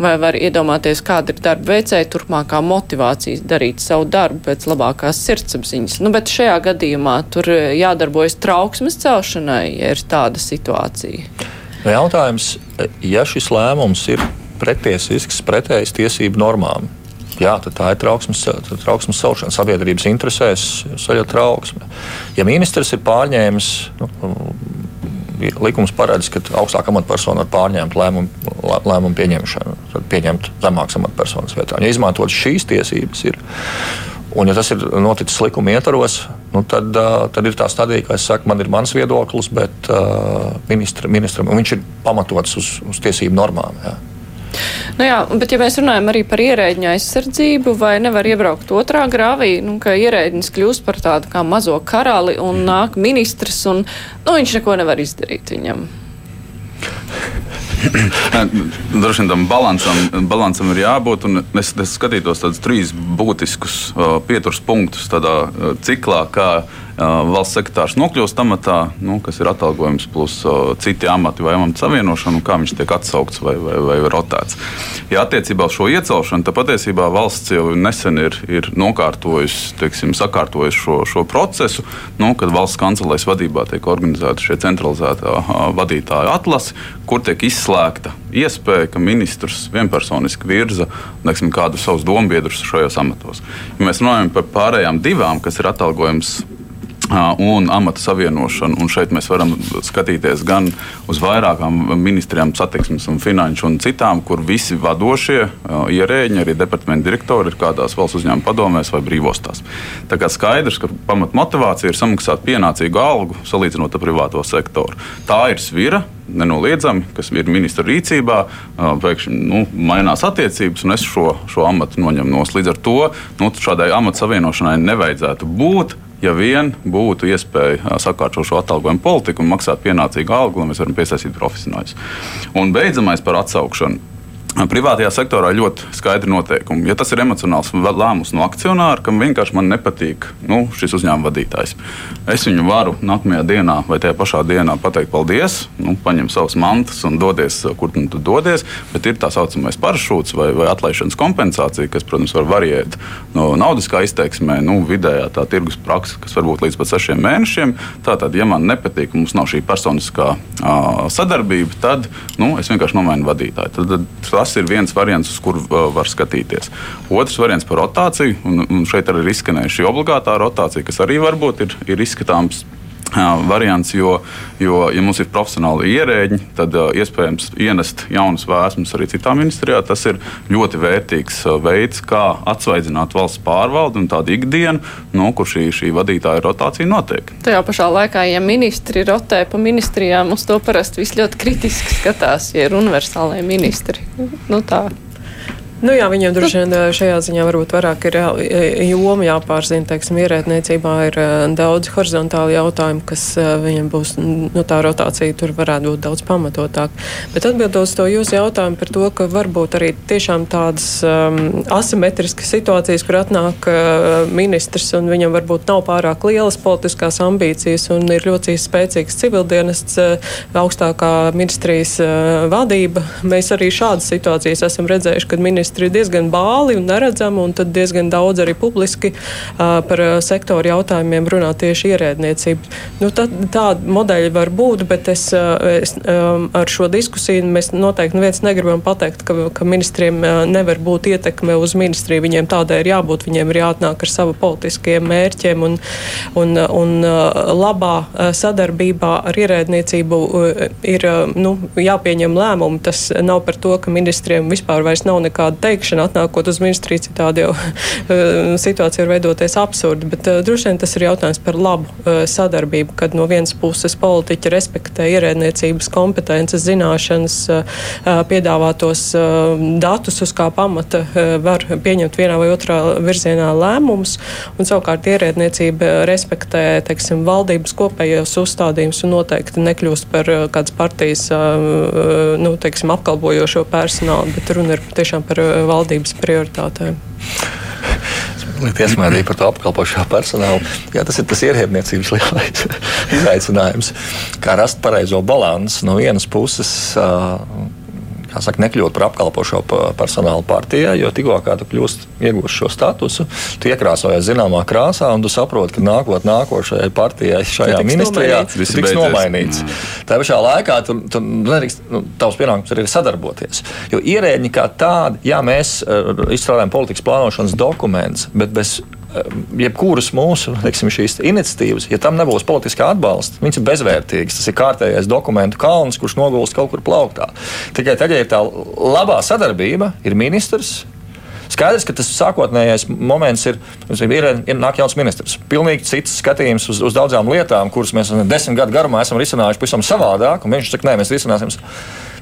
Vai var iedomāties, kāda ir darba veicēja turpmākā motivācija darīt savu darbu pēc labākās sirdsapziņas? Nu, bet šajā gadījumā tur jādarbojas trauksmes celšanai, ja ir tāda situācija. Jautājums, ja šis lēmums ir pretiesisks, pretējs tiesību normām, jā, tad tā ir trauksmes, trauksmes celšana. Sabiedrības interesēs saļa trauksme. Ja ministrs ir pārņēmis, nu, likums paredz, ka augstākā amatpersona var pārņemt lēmumu, lēmumu pieņemšanu, tad pieņemt zemākas amatpersonas vietā. Ja izmantot šīs tiesības, ir Un, ja tas ir noticis likuma ietvaros, nu, tad, tad ir tā stadija, ka es saku, man ir mans viedoklis, bet uh, ministra, ministram viņš ir pamatots uz, uz tiesību normām. Jā. Nu jā, bet ja mēs runājam arī par ierēģiņa aizsardzību, vai nevar iebraukt otrā grāvī, nu, ka ierēģis kļūst par tādu kā mazo karali un nāk ministrs, un nu, viņš neko nevar izdarīt viņam? Droši vien tam balansam, balansam ir jābūt. Es, es skatītos tādus trīs būtiskus uh, pieturas punktus tādā uh, ciklā, kā valsts sekretārs nokļūst amatā, nu, kas ir atalgojums plus uh, citi amati vai amata savienošana, un kā viņš tiek atsaukts vai, vai, vai rotēts. Ja attiecībā uz šo iecelšanu, tad patiesībā valsts jau nesen ir, ir nokārtojusi, teiksim, sakārtojusi šo, šo procesu, nu, kad valsts kancelēs vadībā tiek organizēta šie centralizētā uh, vadītāja atlase, kur tiek izslēgta iespēja, ka ministrs vienpersoniski virza neksim, kādu savus dombiedrus šajos amatos. Ja mēs runājam par pārējām divām, kas ir atalgojums un amata savienošanu. Un šeit mēs varam skatīties gan uz vairākām ministrijām, satiksmes un finanšu un citām, kur visi vadošie ierēģi, arī departamentu direktori ir kādās valsts uzņēmuma padomēs vai brīvostās. Tā kā skaidrs, ka pamat motivācija ir samaksāt pienācīgu algu salīdzinot ar privāto sektoru. Tā ir svira, nenoliedzami, kas ir ministra rīcībā, pēkšņi nu, mainās attiecības, un es šo, šo amatu noņemu no. Līdz ar to nu, šādai amatu savienošanai nevajadzētu būt ja vien būtu iespēja sakārtot šo atalgojumu politiku un maksāt pienācīgu algu, lai mēs varam piesaistīt profesionāļus. Un beidzamais par atsaukšanu. Privātajā sektorā ļoti skaidri noteikumi. Ja tas ir emocionāls lēmums no akcionāra, kam vienkārši nepatīk nu, šis uzņēmuma vadītājs, es viņu varu nākamajā dienā vai tajā pašā dienā pateikt paldies, nu, paņem savas mantas un dodies, kur nu tu dodies. Bet ir tā saucamais paršūts vai, vai atlaišanas kompensācija, kas, protams, var variēt no naudiskā izteiksmē, nu, vidējā tā tirgus praksa, kas var būt līdz pat sešiem mēnešiem. Tātad, ja man nepatīk, mums nav šī personiskā uh, sadarbība, tad nu, es vienkārši nomainu vadītāju. Tad, tad, Tas ir viens variants, uz kuru uh, var skatīties. Otrs variants par rotāciju, un, un šeit arī ir izskanējusi šī obligātā rotācija, kas arī varbūt ir, ir izskatāms variants, jo, jo, ja mums ir profesionāli ierēģi, tad uh, iespējams ienest jaunas vēsmas arī citā ministrijā. Tas ir ļoti vērtīgs uh, veids, kā atsvaidzināt valsts pārvaldi un tādu ikdienu, no kur šī, šī vadītāja rotācija notiek. Tajā pašā laikā, ja ministri rotē pa ministrijām, uz to parasti viss ļoti kritiski skatās, ja ir universālai ministri. Nu, tā. Nu, jā, viņiem droši vien šajā ziņā varbūt vairāk ir joma jāpārzina. Teiksim, ierēdniecībā ir daudz horizontāli jautājumu, kas viņiem būs, nu, tā rotācija tur varētu būt daudz pamatotāk. Bet atbildot uz to jūsu jautājumu par to, ka varbūt arī tiešām tādas um, asimetriskas situācijas, kur atnāk uh, ministrs un viņam varbūt nav pārāk lielas politiskās ambīcijas un ir ļoti spēcīgs civildienests uh, augstākā ministrijas uh, vadība. Mēs arī šādas situācijas esam redzējuši, kad ministrs ministri diezgan bāli un neredzami, un tad diezgan daudz arī publiski uh, par sektoru jautājumiem runā tieši ierēdniecība. Nu, tā, tāda modeļa var būt, bet es, es um, ar šo diskusiju mēs noteikti neviens negribam pateikt, ka, ka ministriem nevar būt ietekme uz ministriju. Viņiem tādai ir jābūt, viņiem ir jāatnāk ar savu politiskiem mērķiem un, un, un labā sadarbībā ar ierēdniecību ir nu, jāpieņem lēmumi. Tas nav par to, ka ministriem vispār vairs nav nekāda teikšana atnākot uz ministriju, citādi jau situācija var veidoties absurdi. Bet droši vien tas ir jautājums par labu sadarbību, kad no vienas puses politiķi respektē ierēdniecības kompetences, zināšanas, piedāvātos datus, uz kā pamata var pieņemt vienā vai otrā virzienā lēmumus, un savukārt ierēdniecība respektē, teiksim, valdības kopējos uzstādījumus un noteikti nekļūst par kādas partijas, nu, teiksim, apkalpojošo personālu, bet runa ir tiešām par valdības prioritātēm piesmērīja par to apkalpošo personālu. Jā, tas ir tas ierēdniecības lielais izaicinājums. Kā rast pareizo balansu no vienas puses. Uh, saka, nekļūt par apkalpošo personālu partijā, jo tikko kā tu kļūsi iegūst šo statusu, tu iekrāsojies zināmā krāsā un tu saproti, ka nākot nākošajai partijai šajā ministrijā nomainīts. tiks nomainīts. Mm. Tā pašā laikā tu, tu nedrīkst, nu, tavs pienākums ir sadarboties. Jo ierēģi kā tādi, jā, mēs uh, izstrādājam politikas plānošanas dokumentus, bet bez jebkuras mūsu teiksim, iniciatīvas, ja tam nebūs politiskā atbalsta, viņas ir bezvērtīgas. Tas ir kārtējais dokumentu kalns, kurš nogulst kaut kur plauktā. Tikai tagad, ja tā labā sadarbība ir ministrs. Skaidrs, ka tas sākotnējais moments ir, ir, ir nāk jauns ministrs. Pilnīgi cits skatījums uz, uz daudzām lietām, kuras mēs desmit gadu garumā esam risinājuši pavisam savādāk. Viņš saka, nē, mēs risināsim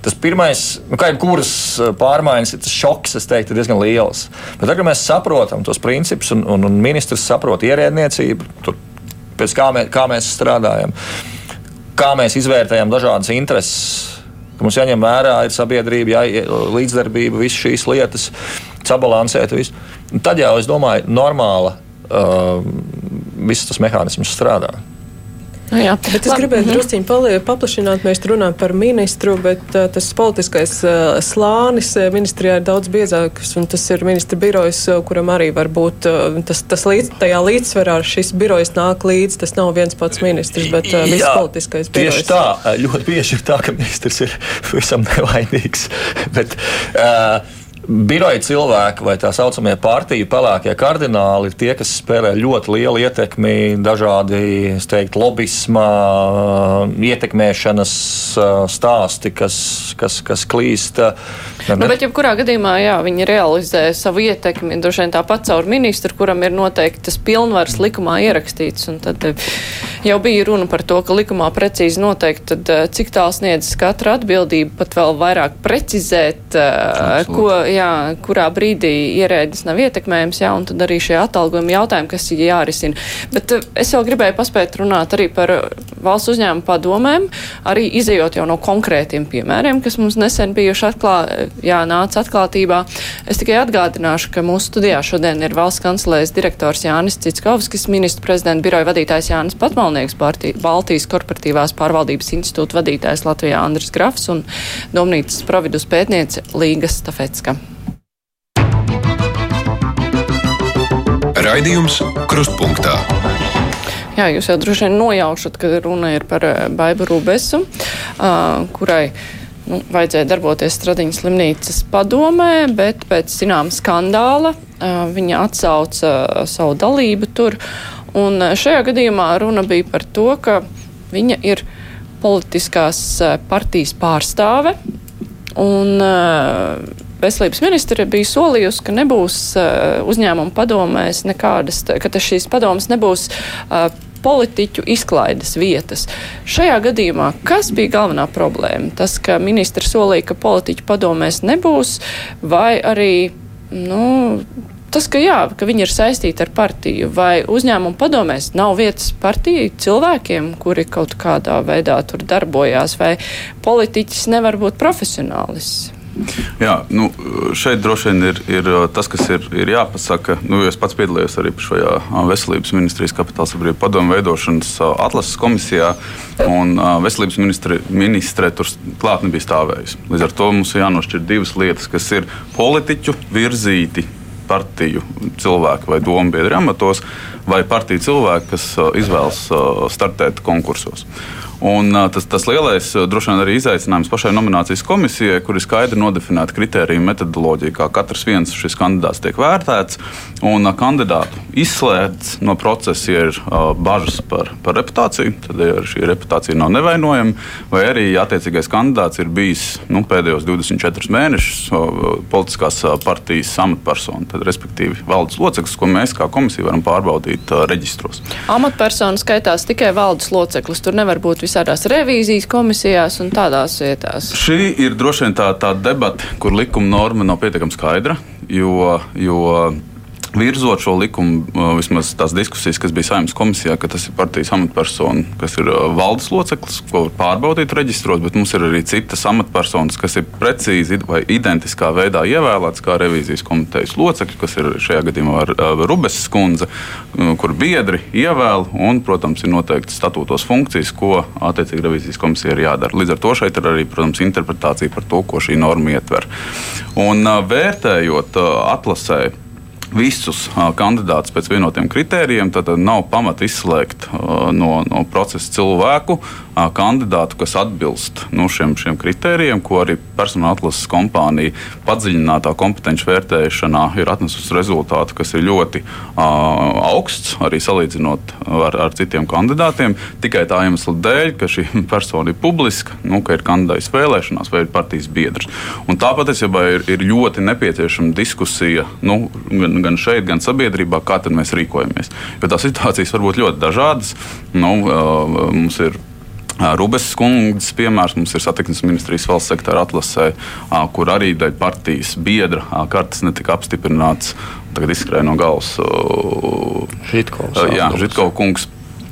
tas pirmais, nu, kā jebkuras eh, pārmaiņas, tas šoks, es teiktu, ir diezgan liels. Bet tagad, mēs saprotam tos principus, un, un, un ministrs saprot ierēdniecību, tur, pēc kā, mē, kā mēs strādājam, kā mēs izvērtējam dažādas intereses. Mums jāņem vērā ir sabiedrība, jā, līdzdarbība, visas šīs lietas, sabalansēt visu. Tad jau, es domāju, normāla uh, viss tas mehānisms strādā. Nu, jā. bet es gribēju mm -hmm. drusciņi paplašināt. Mēs runājam par ministru, bet uh, tas politiskais uh, slānis ministrijā ir daudz biezāks. Tas ir ministra birojs, kuram arī var būt uh, tas, tas līdz, tajā līdzsvarā. Šis birojs nāk līdzi. Tas nav viens pats ministrs, bet uh, viss politiskais birojs. Tieši tā. Ļoti bieži ir tā, ka ministrs ir visam nevainīgs. bet, uh, Biroja cilvēki vai tā saucamie partiju pelēkie kardināli ir tie, kas spēlē ļoti lielu ietekmi, dažādi teiktu, lobisma, ietekmēšanas stāsti, kas, kas, kas klīst. Nu, bet, jebkurā gadījumā, jā, viņi realizē savu ietekmi, droši vien tāpat caur ministru, kuram ir noteikti tas pilnvars likumā ierakstīts. Tad jau bija runa par to, ka likumā precīzi noteikti, tad, cik tāls sniedzas katra atbildība, pat vēl vairāk precizēt, Absolut. ko jā, kurā brīdī ierēdnis nav ietekmējams, jā, un tad arī šie atalgojumi jautājumi, kas ir jārisina. Bet eh, es vēl gribēju paspēt runāt arī par valsts uzņēmumu padomēm, arī izējot jau no konkrētiem piemēriem, kas mums nesen bijuši atklā, jā, nāca atklātībā. Es tikai atgādināšu, ka mūsu studijā šodien ir valsts kancelēs direktors Jānis Citskovskis, ministru prezidenta biroja vadītājs Jānis Patmalnieks, Baltijas korporatīvās pārvaldības institūta vadītājs Latvijā Andris Grafs un Domnītas providus pētniece Līga Stafetska. Raidījums Krustpunktā. Jā, jūs jau droši vien nojaušat, ka runa ir par eh, Baibu Rūbesu, uh, kurai nu, vajadzēja darboties Stradiņas slimnīcas padomē, bet pēc zinām skandāla uh, viņa atsauca savu dalību tur. Un šajā gadījumā runa bija par to, ka viņa ir politiskās partijas pārstāve. Un, uh, veselības ministre bija solījusi, ka nebūs uh, uzņēmuma padomēs nekādas, ka šīs padomas nebūs uh, politiķu izklaides vietas. Šajā gadījumā, kas bija galvenā problēma? Tas, ka ministra solīja, ka politiķu padomēs nebūs, vai arī, nu, tas, ka jā, ka viņi ir saistīti ar partiju, vai uzņēmumu padomēs nav vietas partiju cilvēkiem, kuri kaut kādā veidā tur darbojās, vai politiķis nevar būt profesionālis. Jā, nu, šeit droši vien ir, ir tas, kas ir, ir jāpasaka. Nu, es pats piedalījos arī šajā veselības ministrijas kapitāla sabiedrību padomu veidošanas atlases komisijā, un veselības ministre, ministre tur klāt nebija stāvējusi. Līdz ar to mums ir jānošķir divas lietas, kas ir politiķu virzīti partiju cilvēki vai domu biedri amatos, vai partiju cilvēki, kas izvēlas startēt konkursos. Un, tas, tas lielais, droši vien, arī izaicinājums pašai nominācijas komisijai, kur ir skaidri nodefinēta kritērija metodoloģija, kā katrs viens šis kandidāts tiek vērtēts. Un kandidātu izslēdz no procesa, ir uh, bažas par, par reputāciju, tad ja šī reputācija nav nevainojama, vai arī attiecīgais kandidāts ir bijis nu, pēdējos 24 mēnešus uh, politiskās partijas amatpersona, tad respektīvi valdes loceklis, ko mēs kā komisija varam pārbaudīt uh, reģistros. Amatpersona skaitās tikai valdes loceklis. Tur nevar būt visādās revīzijas komisijās un tādās vietās. Šī ir droši vien tā, tā debata, kur likuma norma nav pietiekami skaidra, jo, jo virzot šo likumu, vismaz tās diskusijas, kas bija saimnes komisijā, ka tas ir partijas amatpersona, kas ir valdes loceklis, ko var pārbaudīt reģistros, bet mums ir arī citas amatpersonas, kas ir precīzi vai identiskā veidā ievēlētas kā revīzijas komitejas locekļi, kas ir šajā gadījumā Rubes skundze, kur biedri ievēl un, protams, ir noteikti statūtos funkcijas, ko attiecīgi revīzijas komisija ir jādara. Līdz ar to šeit ir arī, protams, interpretācija par to, ko šī norma ietver. Un vērtējot atlasē visus kandidātus pēc vienotiem kritērijiem, tad nav pamata izslēgt no, no procesa cilvēku kandidātu, kas atbilst nu, šiem, šiem kritērijiem, ko arī personāla atlases kompānija padziļinātā kompetenci vērtēšanā ir atnesusi rezultātu, kas ir ļoti augsts, arī salīdzinot ar, ar citiem kandidātiem. Tikai tā iemesla dēļ, ka šī persona ir publiska, nu, ka ir kandidāts vēlēšanās vai ir partijas biedrs. Un tāpat es jau ir, ir ļoti nepieciešama diskusija. Nu, gan, gan šeit, gan sabiedrībā, kā mēs rīkojamies. Jo tās situācijas var būt ļoti dažādas. Nu, mums ir Rubes kundzes piemērs mums ir satiksmes ministrijas valsts sektora atlasē, kur arī daļa partijas biedra kartes netika apstiprināts. Tagad izskrēja no galvas Žitkovs. Kungs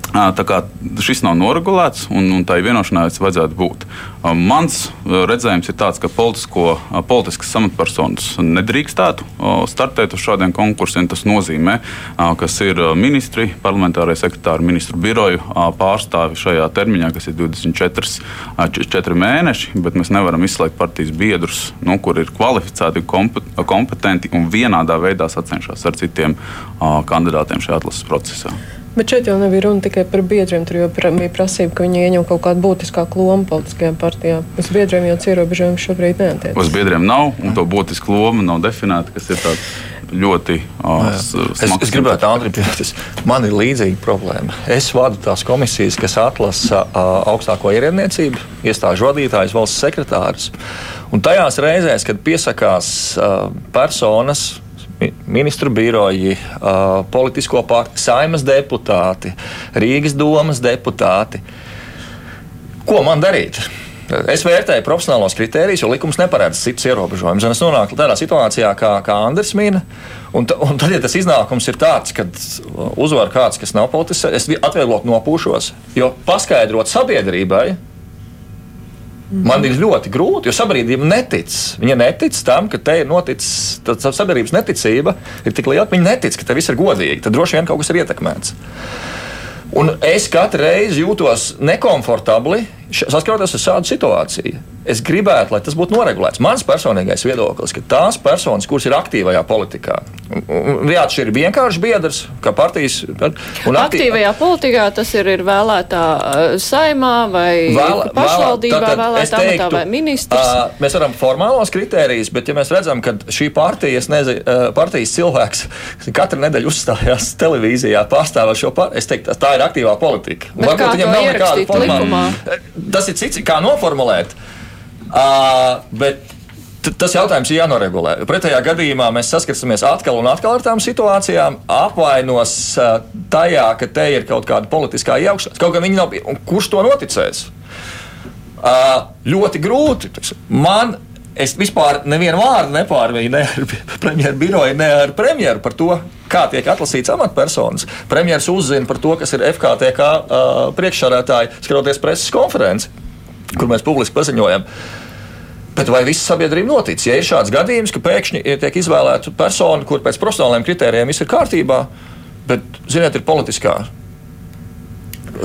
Tā kā šis nav noregulēts, un, un tā vienošanās vajadzētu būt. Mans redzējums ir tāds, ka politiskas amatpersonas nedrīkstētu startēt uz šādiem konkursiem. Tas nozīmē, ka ir ministri, parlamentārie sekretāri, ministru biroju pārstāvi šajā termiņā, kas ir 24 mēneši, bet mēs nevaram izslēgt partijas biedrus, nu, kur ir kvalificēti, kompetenti un vienādā veidā sacenšas ar citiem kandidātiem šajā atlases procesā. Bet šeit jau nebija runa tikai par biedriem. Tur jau bija prasība, ka viņi ieņem kaut kādu būtiskāku lomu politiskajā partijā. Uz biedriem jau ierobežojumi šobrīd neatiecas. Uz biedriem nav, un to būtisku lomu nav definēta, kas ir tāds ļoti uh, es, es gribētu ātri piebilst, man ir līdzīga problēma. Es vadu tās komisijas, kas atlasa uh, augstāko ierēdniecību, iestāžu vadītājus, valsts sekretārus. Un tajās reizēs, kad piesakās uh, personas, ministru biroji, politisko partiju, saimas deputāti, Rīgas domas deputāti. Ko man darīt? Es vērtēju profesionālos kritērijus, jo likums neparedz citus ierobežojumus. Es nonāku tādā situācijā, kā, kā Andris Mina. Un, un tad, ja tas iznākums ir tāds, ka uzvar kāds, kas nav politisks, es atvieglot nopūšos. Jo paskaidrot sabiedrībai, Man ir ļoti grūti, jo sabiedrība netic. Viņa netic tam, ka te ir noticis, tad sabiedrības neticība ir tik liela, ka viņi netic, ka te viss ir godīgi. Tad droši vien kaut kas ir ietekmēts. Un es katru reizi jūtos nekomfortabli saskatoties ar šādu situāciju. Es gribētu, lai tas būtu noregulēts. Mans personīgais viedoklis, ka tās personas, kuras ir aktīvajā politikā, jāatšķir vienkārši biedrs, kā partijas. Aktīvajā politikā tas ir, ir vēlētā saimā vai Vēl, pašvaldībā, vēl, vēlētā teiktu, amatā vai ministrs. Uh, mēs varam formālos kritērijus, bet ja mēs redzam, ka šī partijas, nezinu, uh, partijas cilvēks katru nedēļu uzstājās televīzijā, pārstāvā šo partiju, es teiktu, tā ir aktīvā politika. Bet Varbūt viņam nav nekāda formāla. Tas ir cits, kā noformulēt. Uh, bet tas jautājums ir jānoregulē. Pretējā gadījumā mēs saskarsimies atkal un atkal ar tām situācijām, apvainos tajā, ka te ir kaut kāda politiskā iejaukšanās. Kaut gan viņi nav, kurš to noticēs? Ļoti grūti. Man es vispār nevienu vārdu nepārvīju ne ar premjeru biroju, ne ar premjeru par to, kā tiek atlasīts amatpersonas. Premjeras uzzina par to, kas ir FKTK uh, priekšsādātāji, skatoties preses konferenci, kur mēs publiski paziņojam. Bet vai viss sabiedrība notic? Ja ir šāds gadījums, ka pēkšņi tiek izvēlēta persona, kur pēc profesionāliem kritērijiem viss ir kārtībā, bet, ziniet, ir politiskā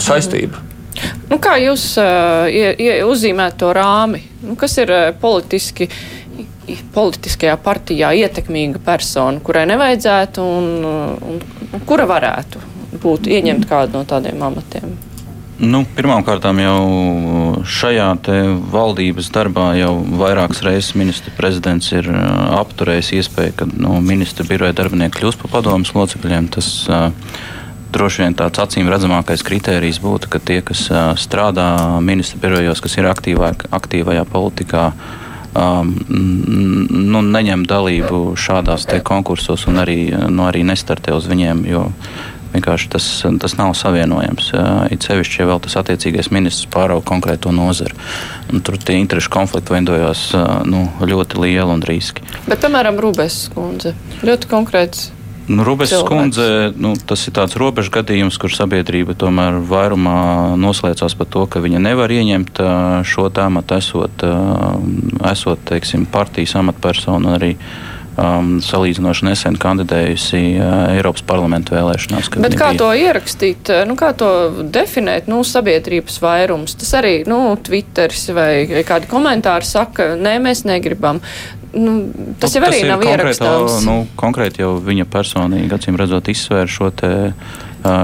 saistība. Nu, kā jūs uh, ie, ie, uzzīmējat to rāmi? Nu, kas ir uh, politiski? Politiskajā partijā ietekmīga persona, kurai nevajadzētu un, un, un kura varētu būt ieņemt kādu no tādiem amatiem? Nu, Pirmkārt, jau šajā valdības darbā jau vairākas reizes ministra prezidents ir apturējis iespēju, ka no ministra biroja darbinieki kļūst par padomus locekļiem. Tas uh, droši vien tāds acīm redzamākais kritērijs būtu, ka tie, kas strādā ministra birojos, kas ir aktīvā, aktīvajā politikā, um, nu, neņem dalību šādās konkursos un arī, nu, arī nestartē uz viņiem. Vienkārši tas, tas nav savienojams. It sevišķi, ja vēl tas attiecīgais ministrs pārauga konkrēto nozari. Un tur tie interešu konflikti veidojās nu, ļoti lieli un riski. Bet, piemēram, Rūbēs kundze ļoti konkrēts. Nu, Rūbēs kundze, nu, tas ir tāds robežu gadījums, kur sabiedrība tomēr vairumā noslēdzās par to, ka viņa nevar ieņemt šo tēmatu, esot, esot teiksim, partijas amatpersonu arī um, salīdzinoši nesen kandidējusi uh, Eiropas parlamentu vēlēšanās. Bet kā bija... to ierakstīt, nu, kā to definēt, nu, sabiedrības vairums? Tas arī, nu, Twitteris vai kādi komentāri saka, nē, mēs negribam. Nu, tas nu, jau arī tas nav ierakstāms. Nu, konkrēti jau viņa personīgi, acīm redzot, izsvēra šo te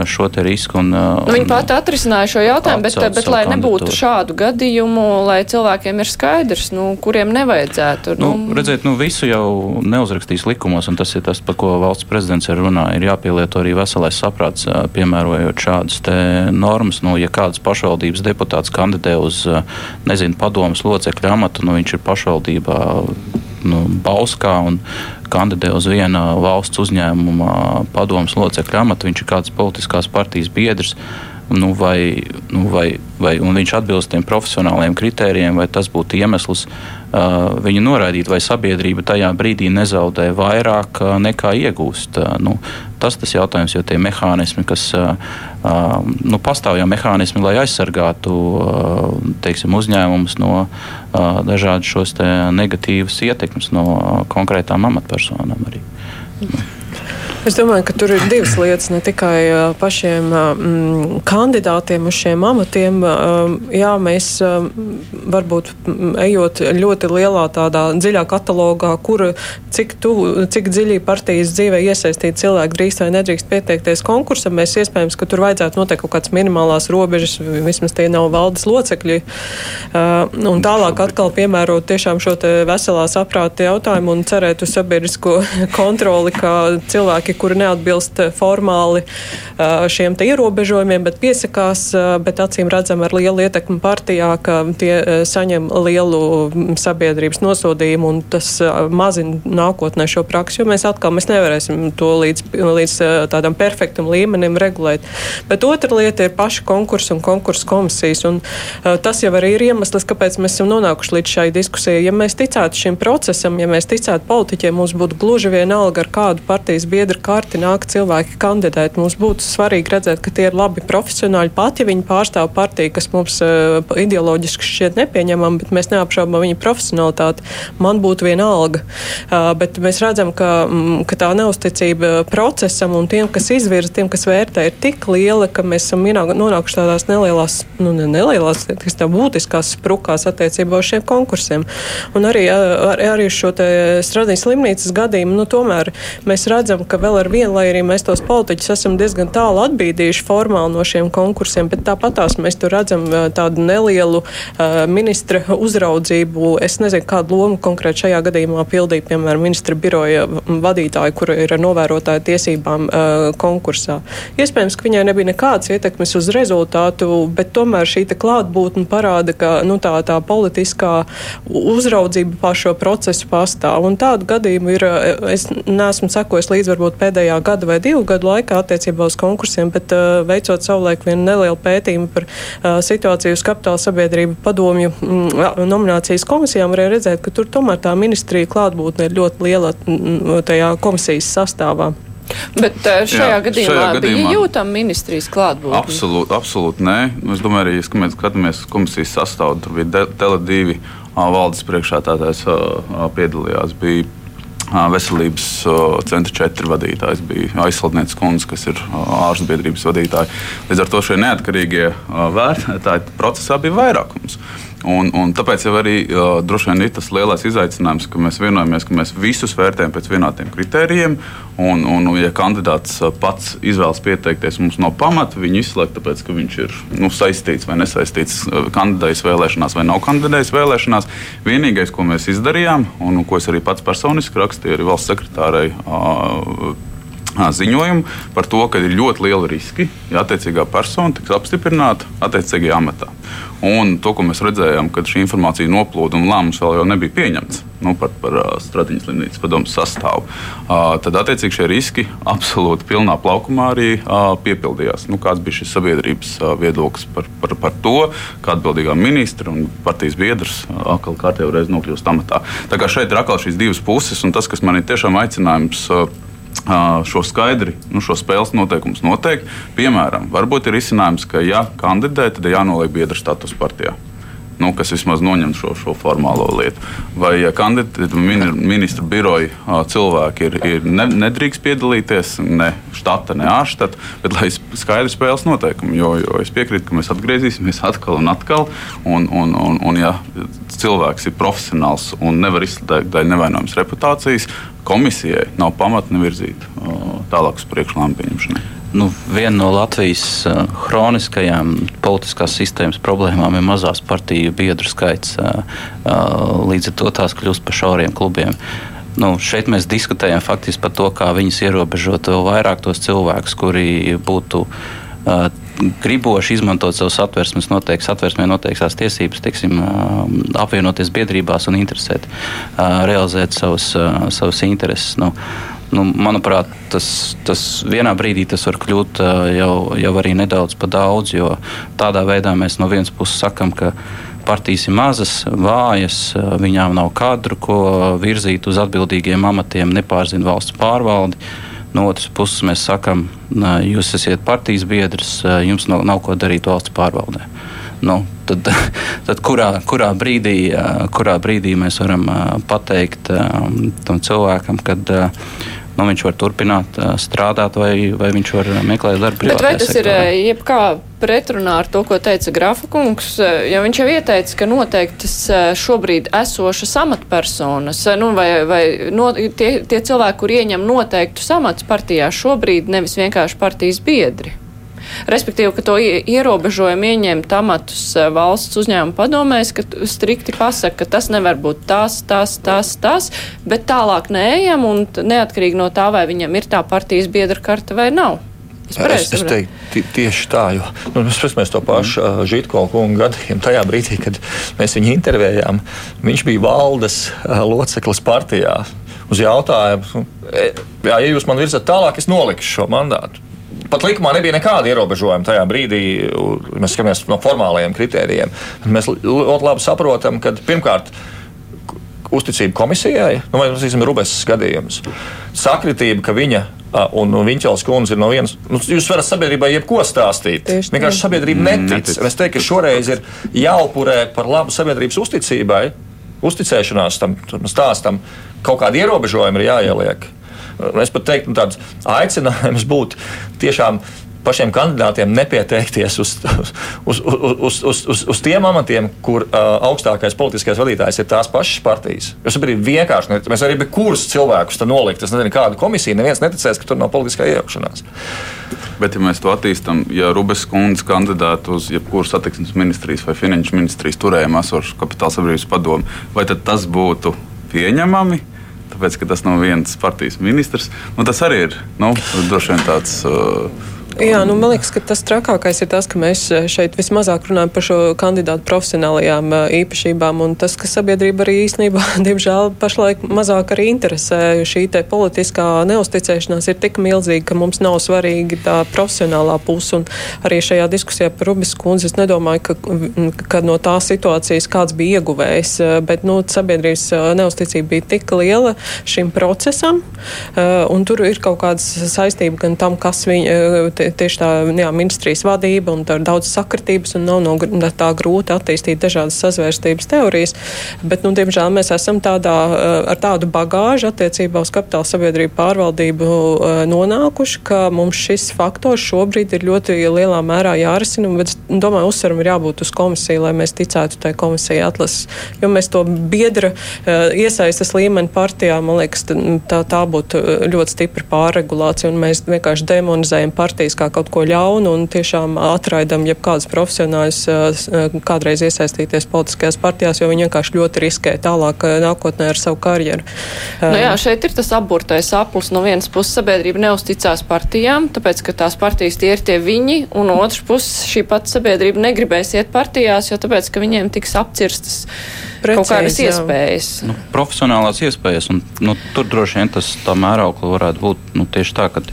šo risku. Un, nu, viņi pat atrisināja šo jautājumu, bet, bet lai nebūtu šādu gadījumu, lai cilvēkiem ir skaidrs, nu, kuriem nevajadzētu. Nu, nu, redziet, nu, visu jau neuzrakstīs likumos, un tas ir tas, par ko valsts prezidents ir runājis. Ir jāpielieto arī veselais saprāts, piemērojot šādas normas. Nu, ja kāds pašvaldības deputāts kandidē uz, nezinu, padomus locekļu amatu, nu, viņš ir pašvaldībā nu, Bauskā un kandidē uz viena valsts uzņēmuma padomus locekļu amatu. Viņš ir kāds politiskās partijas biedrs. Nu, vai, nu, vai, vai viņš atbilst tiem profesionāliem kritērijiem, vai tas būtu iemesls uh, viņu noraidīt, vai sabiedrība tajā brīdī nezaudē vairāk uh, nekā iegūst. Uh, nu, tas ir jautājums, jo tie mehānismi, kas uh, nu, pastāv jau mehānismi, lai aizsargātu teiksim, uzņēmumus no dažādas šos negatīvas ietekmes no konkrētām amatpersonām. Arī. Nu. Es domāju, ka tur ir divas lietas. Ne tikai pašiem mm, kandidātiem uz šiem amatiem. Jā, mēs varbūt ejot ļoti lielā tādā dziļā katalogā, kur cik, tu, cik dziļi partijas dzīvē iesaistīti cilvēki drīkst vai nedrīkst pieteikties konkursam, mēs iespējams, ka tur vajadzētu noteikt kaut kādas minimālās robežas, vismaz tie nav valdes locekļi. Un tālāk atkal piemērot tiešām šo te veselā saprāta jautājumu un cerēt uz sabiedrisko kontroli, ka cilvēki cilvēki, kuri neatbilst eh, formāli eh, šiem ierobežojumiem, bet piesakās, eh, bet acīm redzam ar lielu ietekmi partijā, ka tie saņem lielu mm, sabiedrības nosodījumu un tas mazina nākotnē šo praksi, jo mēs atkal mēs nevarēsim to līdz, līdz tādam perfektam līmenim regulēt. Bet otra lieta ir paši konkursi un konkursu komisijas, un tas jau arī ir iemesls, kāpēc mēs esam nonākuši līdz šai diskusijai. Ja mēs ticētu šim procesam, ja mēs ticētu politiķiem, mums būtu gluži vienalga, ar kādu partijas biedru karti nāk cilvēki kandidēt. Mums būtu svarīgi redzēt, ka tie ir labi profesionāļi pat, ja viņi pārstāv partiju, kas mums uh, ideoloģiski šķiet nepieņemama, bet mēs neapšaubām viņa profesionalitāti. Man būtu viena alga. Uh, bet mēs redzam, ka, mm, ka tā neusticība procesam un tiem, kas izvirza, tiem, kas vērtē, ir tik liela, ka mēs esam nonākuši tādās nelielās, nu, ne nelielās, kas tā būtiskās sprukās attiecībā uz šiem konkursiem. Un arī, ar, arī šo te Stradīs slimnīcas gadījumu, nu, tomēr mēs redzam, ka vēl vēl ar vienu, lai arī mēs tos politiķus esam diezgan tālu atbīdījuši formāli no šiem konkursiem, bet tāpatās mēs tur redzam tādu nelielu uh, ministra uzraudzību. Es nezinu, kādu lomu konkrēti šajā gadījumā pildīja, piemēram, ministra biroja vadītāja, kura ir ar novērotāju tiesībām uh, konkursā. Iespējams, ka viņai nebija nekādas ietekmes uz rezultātu, bet tomēr šī klātbūtne parāda, ka nu, tā, tā politiskā uzraudzība pār šo procesu pastāv. Un tādu gadījumu ir, es neesmu sekojis līdz varbūt pēdējā gada vai divu gadu laikā attiecībā uz konkursiem, bet uh, veicot savulaik vienu nelielu pētījumu par uh, situāciju uz kapitāla sabiedrību padomju mm, nominācijas komisijām, varēja redzēt, ka tur tomēr tā ministrija klātbūtne ir ļoti liela mm, tajā komisijas sastāvā. Bet uh, šajā Jā, gadījumā, šajā gadījumā bija jūtama ministrijas klātbūtne? Absolūti, absolūti nē. Es domāju, arī, ja mēs skatāmies komisijas sastāvu, tur bija Tele2 valdes priekšētātājs piedalījās. Bija veselības centra četri vadītājs bija aizsaldnieks kundze, kas ir ārstu biedrības vadītāja. Līdz ar to šie neatkarīgie vērtētāji procesā bija vairākums. Un, un tāpēc jau arī uh, droši vien ir tas lielais izaicinājums, ka mēs vienojamies, ka mēs visus vērtējam pēc vienādiem kritērijiem. Un, un, ja kandidāts pats izvēlas pieteikties, mums nav pamata viņu izslēgt, tāpēc ka viņš ir nu, saistīts vai nesaistīts kandidējas vēlēšanās vai nav kandidējis vēlēšanās. Vienīgais, ko mēs izdarījām, un ko es arī pats personiski rakstīju arī valsts sekretārai. Uh, ziņojumu par to, ka ir ļoti liela riski, ja attiecīgā persona tiks apstiprināta attiecīgajā amatā. Un to, ko mēs redzējām, kad šī informācija noplūda un lēmums vēl nebija pieņemts nu, par, par Stradiņas slimnīcas padomu sastāvu, tad attiecīgi šie riski absolūti pilnā plaukumā arī piepildījās. Nu, kāds bija šis sabiedrības viedoklis par, par, par to, kā atbildīgā ministra un partijas biedrs atkal kārtējo reizi nokļūst amatā. Tā kā šeit ir atkal šīs divas puses, un tas, kas man ir tiešām aicinājums. Šo skaidri, nu, šo spēles noteikumus noteikt. Piemēram, varbūt ir izcinājums, ka, ja kandidē, tad jānoliek biedra status partijā. Nu, kas vismaz noņem šo, šo formālo lietu. Vai ja kandidāti, ministra biroja cilvēki ir, ir ne, nedrīkst piedalīties ne štata, ne ārštata, bet lai skaidrs spēles noteikumi. Jo, jo es piekrītu, ka mēs atgriezīsimies atkal un atkal. Un, un, un, un ja cilvēks ir profesionāls un nevar izslēgt daļu nevainojamas reputācijas, komisijai nav pamata nevirzīt tālākus priekšlēmumu pieņemšanai. Nu, viena no Latvijas uh, hroniskajām politiskās sistēmas problēmām ir mazās partiju biedru skaits. Uh, uh, līdz ar to tās kļūst par šauriem klubiem. Nu, šeit mēs diskutējam faktiski par to, kā viņus ierobežot vēl vairāk tos cilvēkus, kuri būtu uh, griboši izmantot savus satversmes noteikts, satversmē noteiktās tiesības, teiksim, apvienoties biedrībās un interesēt, realizēt savus, savus intereses. Nu, nu, manuprāt, tas, tas vienā brīdī tas var kļūt jau, jau arī nedaudz par daudz, jo tādā veidā mēs no vienas puses sakam, ka partijas ir mazas, vājas, viņām nav kadru, ko virzīt uz atbildīgiem amatiem, nepārzina valsts pārvaldi. No otras puses, mēs sakām, jūs esat partijas biedrs, jums nav, nav ko darīt valsts pārvaldē. Nu, tad, tad kurā, kurā, brīdī, kurā brīdī mēs varam pateikt tam cilvēkam, kad nu, viņš var turpināt strādāt, vai, vai viņš var meklēt darbu privātajā Vai tas sektorā. ir jebkā pretrunā ar to, ko teica Grafa kungs? Ja viņš jau ieteica, ka noteiktas šobrīd esošas amatpersonas, nu, vai, vai no, tie, tie cilvēki, kur ieņem noteiktus amats partijā šobrīd, nevis vienkārši partijas biedri. Respektīvi, ka to ierobežojumu ieņemt amatus eh, valsts uzņēmuma padomēs, ka strikti pasaka, ka tas nevar būt tas, tas, tas, tas, bet tālāk neejam un neatkarīgi no tā, vai viņam ir tā partijas biedra karta vai nav. Es, es, es teiktu, tieši tā, jo nu, mēs paskatāmies to pašu mm. Žitko kungu gadījumu. Tajā brīdī, kad mēs viņu intervējām, viņš bija valdes loceklis partijā. Uz jautājumu, e, jā, ja jūs man virzat tālāk, es nolikšu šo mandātu pat likumā nebija nekāda ierobežojuma tajā brīdī, mēs skatāmies no formālajiem kritērijiem. Mēs ļoti labi saprotam, ka pirmkārt. Uzticība komisijai, nu, vai tas ir Rubēs gadījums. Sakritība, ka viņa un Viņķels kundze ir no vienas. Nu, jūs varat sabiedrībai jebko stāstīt. Tieši Vienkārši sabiedrība mm, netic. netic. Es teiktu, ka šoreiz ir jāupurē par labu sabiedrības uzticībai, uzticēšanās tam, tam stāstam. Kaut kādi ierobežojumi ir jāieliek. Es pat teiktu, nu, tāds aicinājums būtu tiešām pašiem kandidātiem nepieteikties uz, uz, uz, uz, uz, uz tiem amatiem, kur uh, augstākais politiskais vadītājs ir tās pašas partijas. Jo sabiedrība vienkārši, mēs arī bez kuras cilvēkus nolikt. Es nezinu, kāda komisija, neviens neticēs, ka tur nav politiskā iejaukšanās. Bet, ja mēs to attīstām, ja Rubens kundze kandidātu uz jebkuru satiksmes ministrijas vai finanšu ministrijas turējumu esošu kapitāla sabiedrības padomu, vai tas būtu pieņemami? Tāpēc, ka tas nav viens partijas ministrs. Nu, tas arī ir nu, droši vien tāds. Uh, Jā, nu, man liekas, ka tas trakākais ir tas, ka mēs eh, šeit vismazāk runājam par šo kandidātu profesionālajām eh, īpašībām, un tas, ka sabiedrība arī īstenībā, diemžēl, pašlaik mazāk arī interesē. Šī te politiskā neusticēšanās ir tik milzīga, ka mums nav svarīgi tā profesionālā puse, un arī šajā diskusijā par Rubis kundzi es nedomāju, ka, ka no tās situācijas kāds bija ieguvējis, eh, bet, nu, sabiedrības neusticība bija tik liela šim procesam, un tur ir kaut kāda saistība gan tam, kas viņa tie, tieši tā jā, ministrijas vadība un tā ir daudz sakritības un nav no tā grūti attīstīt dažādas sazvērstības teorijas. Bet, nu, diemžēl mēs esam tādā, ar tādu bagāžu attiecībā uz kapitāla sabiedrību pārvaldību nonākuši, ka mums šis faktors šobrīd ir ļoti lielā mērā jārisina. Bet, domāju, uzsveram ir jābūt uz komisiju, lai mēs ticētu tai komisijai atlases. Jo mēs to biedra iesaistas līmeni partijā, man liekas, tā, tā būtu ļoti stipra pārregulācija. Mēs vienkārši demonizējam partijas kā kaut ko ļaunu un tiešām atraidam jebkādus profesionāļus kādreiz iesaistīties politiskajās partijās, jo viņi vienkārši ļoti riskē tālāk nākotnē ar savu karjeru. Nu jā, šeit ir tas aburtais aplis. No vienas puses sabiedrība neusticās partijām, tāpēc, ka tās partijas tie ir tie viņi, un otrs puses šī pati sabiedrība negribēs iet partijās, jo tāpēc, ka viņiem tiks apcirstas Precīzi, kaut kādas jā. iespējas. Nu, profesionālās iespējas, un nu, tur droši vien tas tā mēraukla varētu būt nu, tieši tā, ka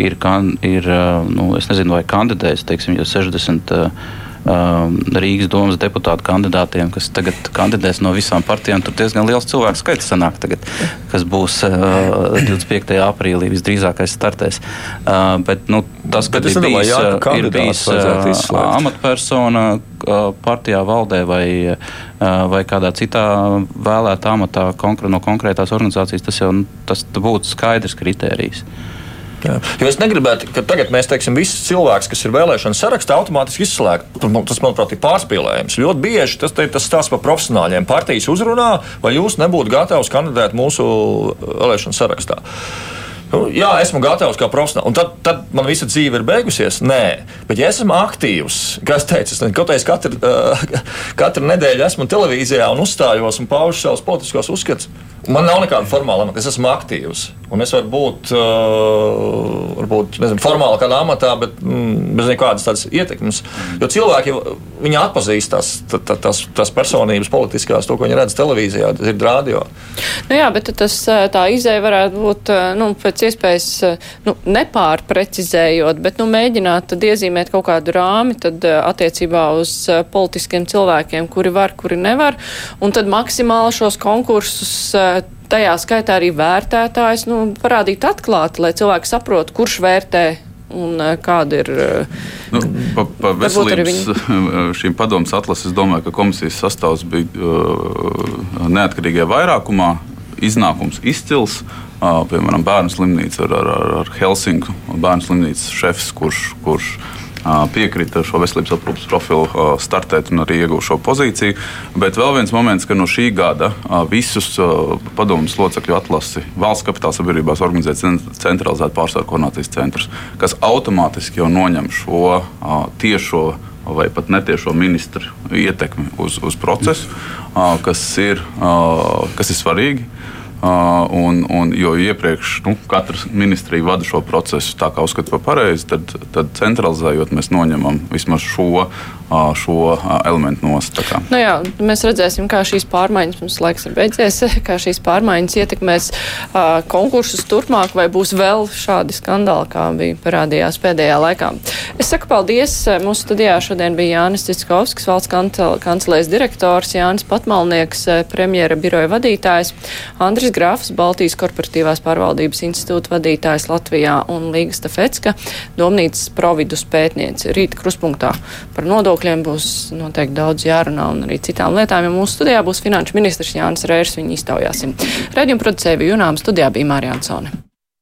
ir, kan, ir nu, es nezinu, vai kandidēs, teiksim, jo 60 Um, Rīgas domas deputātu kandidātiem, kas tagad kandidēs no visām partijām. Tur diezgan liels cilvēku skaits sanāk, tagad, kas būs uh, 25. aprīlī visdrīzākais startēs. Uh, bet, nu, tas, ka ir bijis, jā, uh, ir bijis uh, amatpersona uh, partijā, valdē vai, uh, vai kādā citā vēlētā amatā konkr no konkrētās organizācijas, tas jau tas būtu skaidrs kritērijs. Jā. Jo es negribētu, ka tagad mēs teiksim, visus cilvēkus, kas ir vēlēšana sarakstā, automātiski izslēgt. Nu, tas, manuprāt, ir pārspīlējums. Ļoti bieži tas ir tas stāsts par profesionāļiem. Partijas uzrunā, vai jūs nebūtu gatavs kandidēt mūsu vēlēšana sarakstā. Nu, jā, esmu gatavs kā profesionāls. Un tad, tad man visa dzīve ir beigusies. Nē, bet ja esmu aktīvs, kā es teicu, es kaut kādā katru, uh, katru nedēļu esmu televīzijā un uzstājos un paužu savus politiskos uzskatus. Man nav nekāda formāla amata, es esmu aktīvs. Un es varu būt, uh, varbūt, nezinu, formāli kādā amatā, bet mm, bez nekādas tādas ietekmes. Jo cilvēki viņi atpazīst tās, tās, tās, tās personības politiskās, to, ko viņi redz televīzijā, tas ir rādio. Nu jā, bet tas tā izēja varētu būt nu, pēc iespējas nu, nepārprecizējot, bet nu, mēģināt tad iezīmēt kaut kādu rāmi tad, attiecībā uz politiskiem cilvēkiem, kuri var, kuri nevar, un tad maksimāli šos konkursus tajā skaitā arī vērtētājs nu, parādīt atklāti, lai cilvēki saprotu, kurš vērtē un kāda ir. Nu, pa, pa veselības šīm padomus atlases, es domāju, ka komisijas sastāvs bija uh, neatkarīgajā vairākumā. Iznākums izcils, piemēram, bērnu slimnīca ar, ar, ar Helsinku, bērnu slimnīcas šefs, kurš, kurš piekrita šo veselības aprūpas profilu startēt un arī iegūt šo pozīciju. Bet vēl viens moments, ka no šī gada visus padomus locekļu atlasi valsts kapitāla sabiedrībās organizē centralizēta pārstāvju koordinācijas centrs, kas automātiski jau noņem šo tiešo vai pat netiešo ministru ietekmi uz, uz procesu, kas ir, kas ir svarīgi. Un, un, jo iepriekš nu, katra ministrija vada šo procesu tā, kā uzskata par pareizi, tad, tad centralizējot, mēs noņemam vismaz šo šo elementu nost. Nu jā, mēs redzēsim, kā šīs pārmaiņas, mums laiks ir beidzies, kā šīs pārmaiņas ietekmēs konkursus turpmāk, vai būs vēl šādi skandāli, kā bija parādījās pēdējā laikā. Es saku paldies. Mūsu studijā šodien bija Jānis Citskovskis, valsts kancelēs direktors, Jānis Patmalnieks, premjera biroja vadītājs, Andris Grāfs, Baltijas korporatīvās pārvaldības institūta vadītājs Latvijā un Līga Stafetska, domnīcas providus pētniece. Rīt kruspunktā par nodokļiem būs noteikti daudz jārunā un arī citām lietām, jo mūsu studijā būs finanšu ministrs Jānis Rērs, viņu iztaujāsim. Redījuma producēja Junām, studijā bija Mārija Ansone.